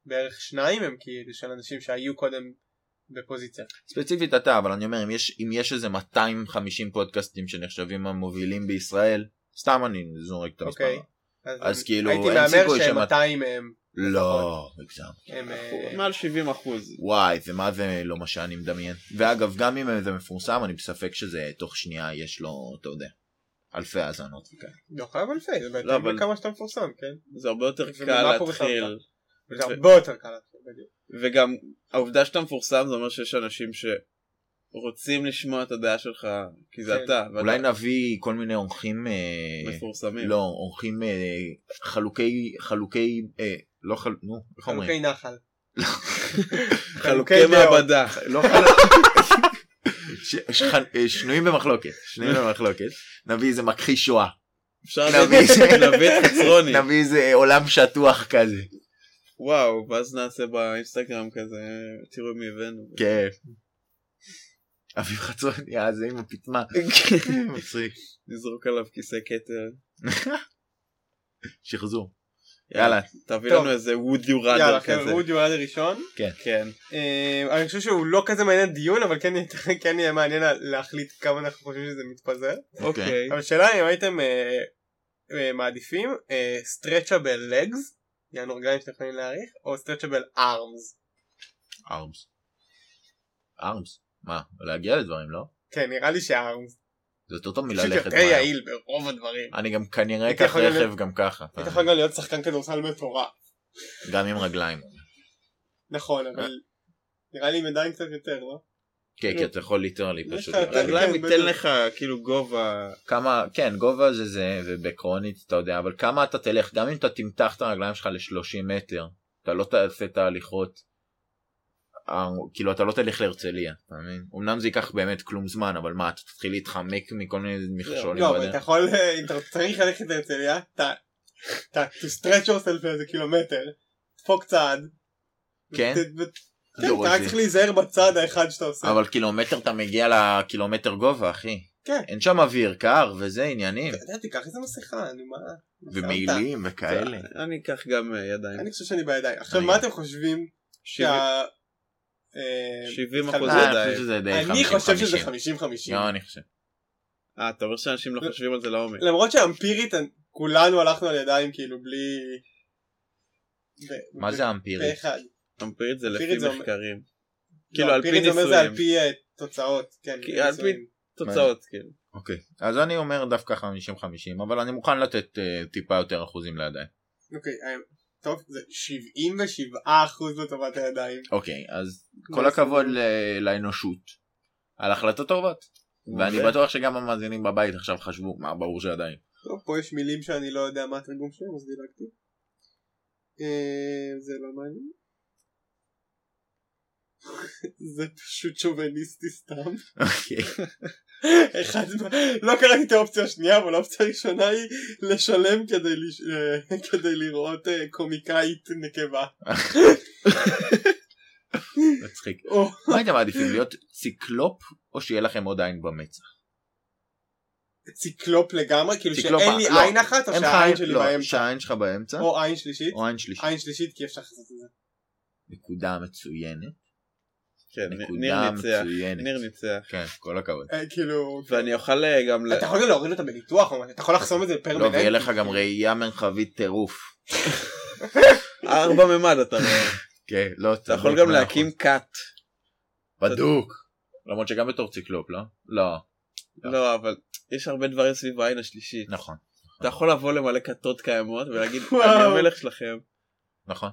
בערך שניים הם כאילו של אנשים שהיו קודם בפוזיציה. ספציפית אתה, אבל אני אומר אם יש, אם יש איזה 250 פודקאסטים שנחשבים המובילים בישראל, סתם אני זורק את המספר. אוקיי. אז כאילו, הייתי אין מהמר שהם שמת- 200 מהם לא. הם... אה, מעל 70 אחוז. וואי, זה מה זה לא מה שאני מדמיין. ואגב, גם אם זה מפורסם, אני בספק שזה תוך שנייה יש לו, אתה יודע, אלפי האזנות וכאלה. לא חייב אלפי, זה לא, בהתאם אבל- לכמה שאתה מפורסם, כן? זה הרבה יותר קל? להתחיל. וזה הרבה יותר קל להתחיל, בדיוק. וגם העובדה שאתה מפורסם זה אומר שיש אנשים שרוצים לשמוע את הדעה שלך כי זה כן. אתה. ואתה אולי נביא כל מיני אורחים, אה, מפורסמים. לא, אורחים אה, חלוקי, חלוקי, אה, לא חל... נו, איך אומרים? חלוקי נחל. חלוקי דעות. מעבדה. לא שנויים במחלוקת, שנויים במחלוקת, נביא איזה מכחיש שואה, אפשר איזה- נביא את חצרוני. נביא איזה עולם שטוח כזה, וואו ואז נעשה באינסטגרם כזה תראו מי הבאנו. כן. אביב חצרוני, אה, זה עם הפטמה, מצחיק, נזרוק עליו כיסא כתר. שחזור. יאללה, תביא. לנו איזה would you rather יאללה, כזה. כן, רודי יורד הראשון. כן. אה, אני חושב שהוא לא כזה מעניין דיון, אבל כן יהיה- כן יהיה מעניין להחליט כמה אנחנו חושבים שזה מתפזר. אוקיי. אבל השאלה אם הייתם אה, אה, מעדיפים אה, stretchable legs, יענו רגליים שאתם יכולים להעריך, או stretchable arms. ארמס. ארמס? מה? להגיע לדברים, לא? כן, נראה לי יותר טוב פשוט מללכת יותר מהר. יעיל ברוב הדברים. אני גם כנראה אקח רכב גם ככה. היית יכול גם להיות שחקן כדורסל מטורף. גם עם רגליים. נכון, אבל נראה לי עם ידיים קצת יותר, לא? כן, כי אתה יכול ליטרלי פשוט. רגליים כן, ייתן. לך כאילו גובה. כמה, כן, גובה זה זה, ובעקרונית אתה יודע, אבל כמה אתה תלך, גם אם אתה תמתח את הרגליים שלך ל-30 מטר, אתה לא תעשה את ההליכות, כאילו אתה לא תלך להרצליה, אתה מבין? אמנם זה ייקח באמת כלום זמן, אבל מה, אתה תתחיל להתחמק מכל מיני מכשולים לא, אבל אתה? יכול, אה, אם אתה צריך ללכת להרצליה, אתה, to stretch yourself לאיזה קילומטר, דפוק צעד. כן? כן, לא אתה רק. צריך להיזהר בצעד האחד שאתה עושה. אבל קילומטר אתה מגיע לקילומטר גובה, אחי. כן. אין שם אוויר קר וזה עניינים, אתה יודע, תיקח איזה מסכה, נו מה. ומעילים וכאלה. אני אקח גם אה, ידיים. אני חושב שאני בידיים. עכשיו, אני מה. אתם חושבים? שבעים- שה... אה, 70 אחוז אה, אה, אני ידיים. חושב שזה די 50-50. אני חושב שזה 50-50. לא, אני חושב. אה, אתה אומר שאנשים לא חושבים על זה לעומק. למרות שאמפירית כולנו הלכנו על ידיים כאילו בלי... מה זה. אמפירית זה אמפירית לפי זה אומר- מחקרים. לא, כאילו, על פי זה אומר זה על ניסויים. פי תוצאות. כן, על פי- ניסויים. תוצאות כאילו. אוקיי. אז אני אומר דווקא 50-50, אבל אני מוכן לתת אה, טיפה יותר אחוזים לידיים. אוקיי, אה, טוב, זה 77% לטובת הידיים. אוקיי, אז כל? הכבוד לאנושות. על החלטות טובות. ואני. בטוח שגם המאזינים בבית עכשיו חשבו, מה ברור שעדיין. טוב, פה יש מילים שאני לא יודע מה התרגום שלהם, אז דילגתי. אה, זה לא מעניין. זה פשוט שוביניסטי סתם. אוקיי. אחד, לא קראתי את האופציה השנייה אבל האופציה הראשונה היא לשלם כדי, לש... אה, כדי לראות אה, קומיקאית נקבה. מצחיק. מה הייתם מעדיפים להיות ציקלופ או שיהיה לכם עוד עין במצח? ציקלופ לגמרי כאילו שאין לי לא, עין אחת או שהעין עין- שלי לא, באמצע שהעין שלך באמצע או עין שלישית או עין שלישית. עין שלישית כי אפשר לעשות את זה. נקודה מצוינת. כן, ניר ניצח. מצוינת. ניר ניצח. כן, כל הכבוד. אה, כאילו ואני אוכל אה, גם... ל- אתה יכול גם להוריד אותה בניתוח אתה יכול לחסום את זה פר לא, ויהיה לך גם ראייה מרחבית טירוף. ארבע ממד אתה רואה. כן, לא, אתה יכול גם להקים קאט. בדוק. למרות שגם בתור ציקלופ, לא? לא. לא, אבל יש הרבה דברים סביב העין השלישית. נכון. אתה יכול לבוא למלא כתות קיימות ולהגיד. אני המלך שלכם. נכון.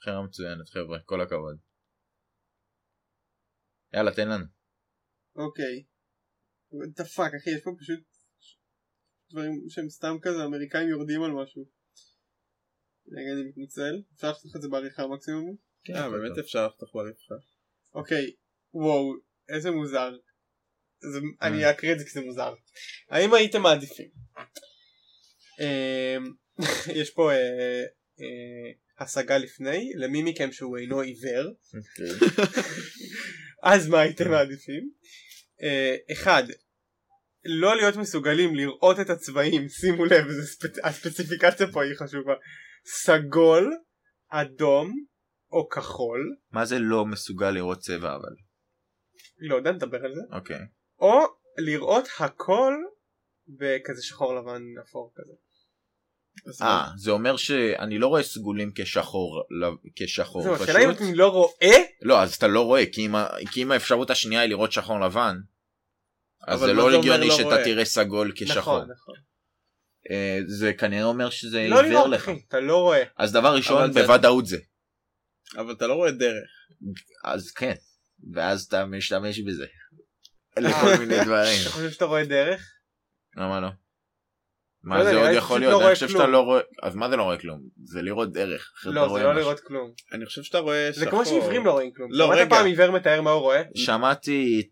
בחירה מצוינת חבר'ה, כל הכבוד. יאללה תן לנו. אוקיי. the fuck אחי יש פה פשוט דברים שהם סתם כזה אמריקאים יורדים על משהו. רגע אני מתנצל. אפשר לחתוך את זה בעריכה מקסימום? אה, באמת אפשר לחתוך בעריכה. אוקיי. וואו איזה מוזר. זה, אה. אני אקריא את זה כי זה מוזר. האם הייתם מעדיפים? אמ, יש פה אה, אה, השגה לפני למי מכם שהוא אינו עיוור. אז מה הייתם מעדיפים? אה, אחד, לא להיות מסוגלים לראות את הצבעים, שימו לב, ספ... הספציפיקציה פה היא חשובה, סגול, אדום או כחול, מה זה לא מסוגל לראות צבע אבל? לא יודע, נדבר על זה, אוקיי. או לראות הכל בכזה שחור לבן אפור כזה. אה, זה אומר שאני לא רואה סגולים כשחור, כשחור זהו, פשוט. השאלה אם אני לא רואה, לא, אז אתה לא רואה, כי אם ה- כי אם האפשרות השנייה היא לראות שחור לבן, אז זה לא הגיוני לא שאתה רואה? תראה סגול כשחור. נכון, נכון. אה, זה כנראה אומר שזה לא עיוור לראות לך. אתה לא רואה. אז דבר ראשון, זה- בוודאות זה. אבל אתה לא רואה דרך. אז כן, ואז אתה משתמש בזה. לכל מיני דברים. אתה חושב שאתה רואה דרך? למה לא? לא מה יודע, זה עוד יכול להיות? לא אני חושב כלום. שאתה לא רואה... אז מה זה לא רואה כלום? זה לראות דרך. אתה לא, זה לא. לראות כלום. אני חושב שאתה רואה זה שחור. כמו שעיוורים לא רואים כלום. לא, שמעת רגע. פעם עיוור מתאר מה הוא רואה? שמעתי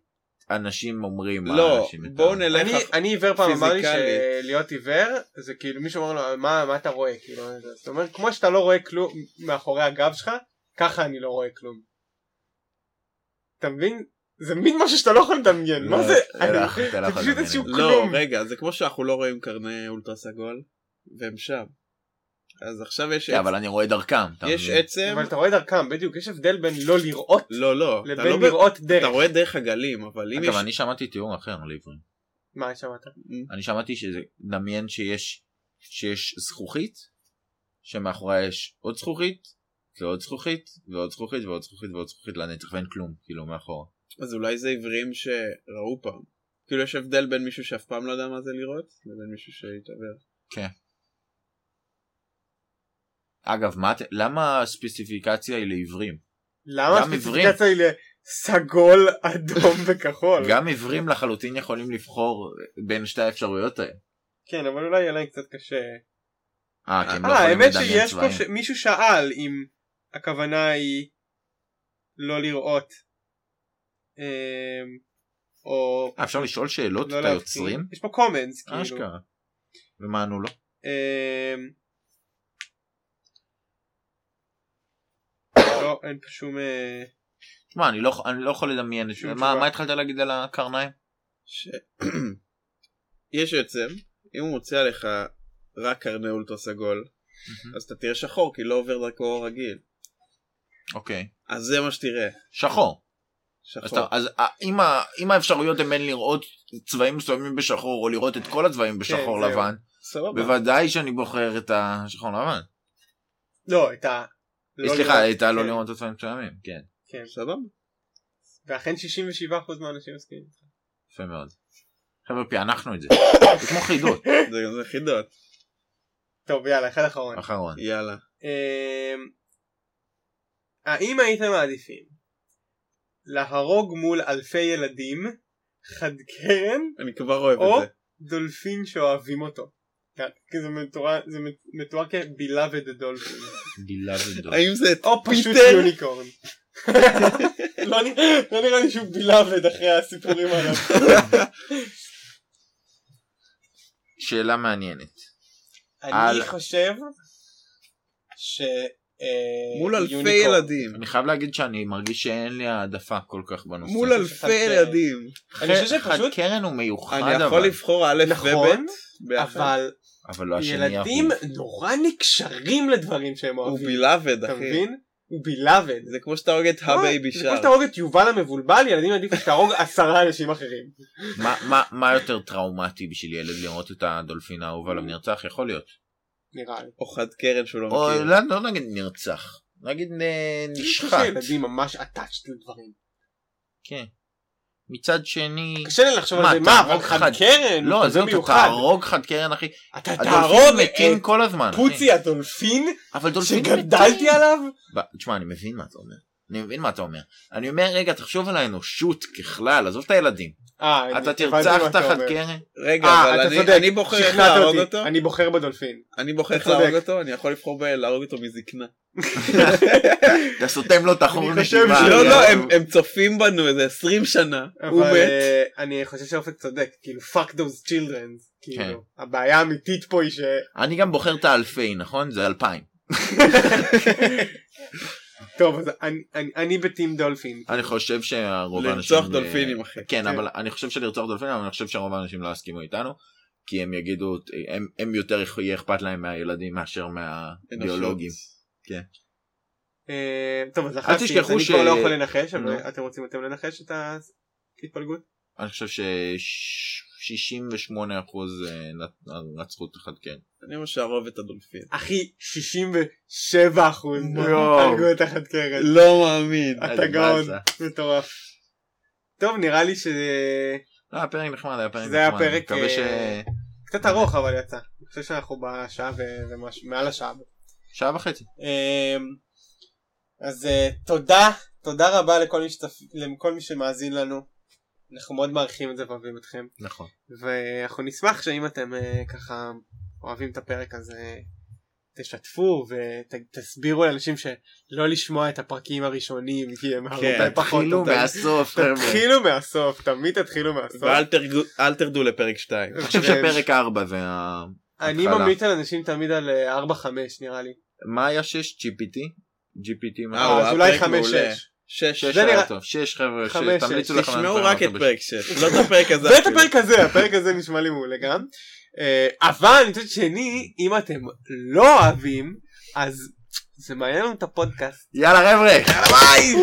אנשים אומרים מה לא, בואו. נלך... אני, עיוור פעם אמר לי. שלהיות עיוור זה כאילו מישהו אומר לו מה, מה אתה רואה כאילו זאת אומרת כמו שאתה לא רואה כלום מאחורי הגב שלך ככה אני לא רואה כלום. אתה מבין? זה מין משהו שאתה לא יכול לדמיין מה לא, זה? אין זה פשוט. איזשהו לא, כלום. רגע, זה כמו שאנחנו לא רואים קרני אולטרה סגול, והם שם. אז עכשיו יש כן, אבל אני רואה דרכם. אתה יש? עצם... אבל אתה רואה דרכם בדיוק יש הבדל בין לא לראות לא, לא. אתה לבין לא לראות אתה דרך. רואה דרך הגלים, אבל אם יש... אגב, אני שמעתי תיאור אחר לעברים. מה שמעת? אני שמעתי שזה דמיין שיש שיש זכוכית שמאחוריה יש עוד זכוכית ועוד זכוכית ועוד זכוכית ועוד זכוכית ועוד זכוכית לנצח ואין כלום כאילו מאחורה. אז אולי זה עיוורים שראו פעם. כאילו יש הבדל בין מישהו שאף פעם לא יודע מה זה לראות, לבין מישהו שהתעוור. אגב מה למה הספציפיקציה היא לעיוורים? למה. הספציפיקציה היא לסגול אדום וכחול? גם עיוורים לחלוטין יכולים לבחור בין שתי האפשרויות האלה. כן אבל אולי יהיה להם קצת קשה. אה כי הם לא אה, יכולים האמת לדמיין שיש פה, צבעים. ש... מישהו שאל אם הכוונה היא לא לראות, או אה, אפשר לשאול שאלות לא את. היוצרים? יש פה קומנס, כאילו. אשכרה. ומה ענו לו? אמ, לא, אין פה שום... אה, תשמע אני לא אני לא יכול לדמיין את זה. מה התחלת להגיד על הקרניים? ש... יש עצם, אם הוא מוצא עליך רק קרני אולטרה סגול, אז אתה תראה שחור כי לא עובר דרכו רגיל. אוקיי. אז זה מה שתראה. שחור. אז, שחור. אתה, אז אה, אם, ה, אם האפשרויות הן בין לראות צבעים מסוימים בשחור או לראות את כל הצבעים בשחור זהו. לבן, סבבה. בוודאי שאני בוחר את השחור לבן. לא, את ה... לא סליחה, לראות, הייתה לא כן, לראות את הצבעים מסוימים, כן, כן. סבבה. ואכן 67% מהאנשים מסכימים. יפה מאוד. חבר'ה פענחנו את זה, זה כמו חידות, זה זה חידות. טוב יאללה, אחד אחרון. אחרון. יאללה. אמ, האם הייתם מעדיפים להרוג מול אלפי ילדים חד קרן אני כבר אוהב או את זה. דולפין שאוהבים אותו? כן, כי זה מתואר, זה מתואר כבילאבד דולפין. גילה ודור. האם זה או פשוט פיטר? יוניקורן. לא נראה- לא נראה לי שהוא בילבד אחרי הסיפורים עליו. שאלה מעניינת. אני חושב ש... אה, מול אלפי. ילדים. אני חייב להגיד שאני מרגיש שאין לי העדפה כל כך בנושא. מול אלפי. ילדים. אני חושב שפשוט- קרן הוא מיוחד אני יכול אבל, לבחור א' נכון, וב' ביחד. אבל אבל לא השני ילדים. נורא נקשרים לדברים שהם הוא אוהבים. בילבד אתה אחי. מבין? הוא בילבד. זה כמו שאתה הורג את הבייבי זה כמו שר. שתהרוג את יובל המבולבל, ילדים עדיף שתהרוג עשרה אנשים אחרים. מה יותר טראומטי בשביל ילד לראות את הדולפין האהוב עליו נרצח? יכול להיות. נראה לי. או חד קרן שהוא לא או מכיר. לא לא נגיד נרצח. נגיד נשחט. שילדים ממש attached לדברים. כן. מצד שני... קשה לי לחשוב על זה, מה, תהרוג אבל חד חד- קרן? לא, אתה מיוחד. תהרוג חד קרן אחי. אתה תהרוג מתים את כל הזמן. פוצי הדולפין אבל דולפינים שגדלתי. עליו? תשמע, אני מבין מה אתה אומר. אני מבין מה אתה אומר. אני אומר, רגע, תחשוב על האנושות ככלל, עזוב את הילדים. אה, אתה תרצח תחת. קרן? רגע, אה, אבל אני- בוחר איך להרוג. אותו. אני בוחר בדולפין. אני בוחר איך. להרוג אותו, אני יכול לבחור בלהרוג אותו מזקנה. אתה סותם לו את החור אני חושב נשימה. לא, לא, הם- הם צופים בנו איזה 20 שנה. הוא אבל מת. אה, אני חושב שאופק צודק, כאילו fuck those children, כן. כאילו, הבעיה האמיתית פה היא ש... אני גם בוחר את האלפי, נכון? זה אלפיים. טוב, אז אני- אני- אני בטים דולפין. אני חושב שהרוב האנשים... לרצוח דולפינים, אחי. כן, כן. אבל אני חושב שלרצוח דולפינים, אבל אני חושב שרוב האנשים לא יסכימו איתנו. כי הם יגידו, הם, הם יותר יהיה אכפת להם מהילדים מאשר מהביולוגים. אה, טוב, אז אז תשכחו אני ש- כבר לא יכול לנחש, אבל. אתם רוצים אתם לנחש את ההתפלגות? אני חושב ש-68% רצחו את אחד כן. אני אומר שהרוב את הדולפין. אחי, 67 אחוז יואו. הרגו את החד קרן. לא מאמין. אתה גאון. מטורף. טוב, נראה לי שזה לא, היה פרק נחמד, היה פרק נחמד. זה היה פרק, מקווה ש... אה, קצת ארוך אבל יצא. אני חושב שאנחנו בשעה ומשהו, מעל השעה. שעה וחצי. אמ, אז אה, תודה, תודה רבה. לכל מי שמאזין לנו. אנחנו מאוד מעריכים את זה ואוהבים אתכם. נכון. ואנחנו נשמח שאם אתם אה, ככה אוהבים את הפרק הזה תשתפו ותסבירו לאנשים שלא לשמוע את הפרקים הראשונים כי הם הרבה פחות תתחילו אותם. מהסוף. תתחילו מהסוף, תמיד תתחילו מהסוף. ואל תרדו לפרק 2. אני חושב שפרק 4 זה ה... אני. ממליץ על אנשים תמיד על אה, 4-5 נראה לי. מה היה 6? GPT? GPT? אה, אז אולי פרק מעולה. 5-6. 6. 6 זה היה טוב. 6 חבר'ה, חמש, שתמליצו שש. לכם. תשמעו רק את פרק 6. לא את הפרק הזה. ואת. הפרק הזה, הפרק הזה נשמע לי מעולה גם. אה, אבל מצד שני, אם אתם לא אוהבים, אז זה מעניין לנו את הפודקאסט. יאללה חבר'ה. יאללה ביי!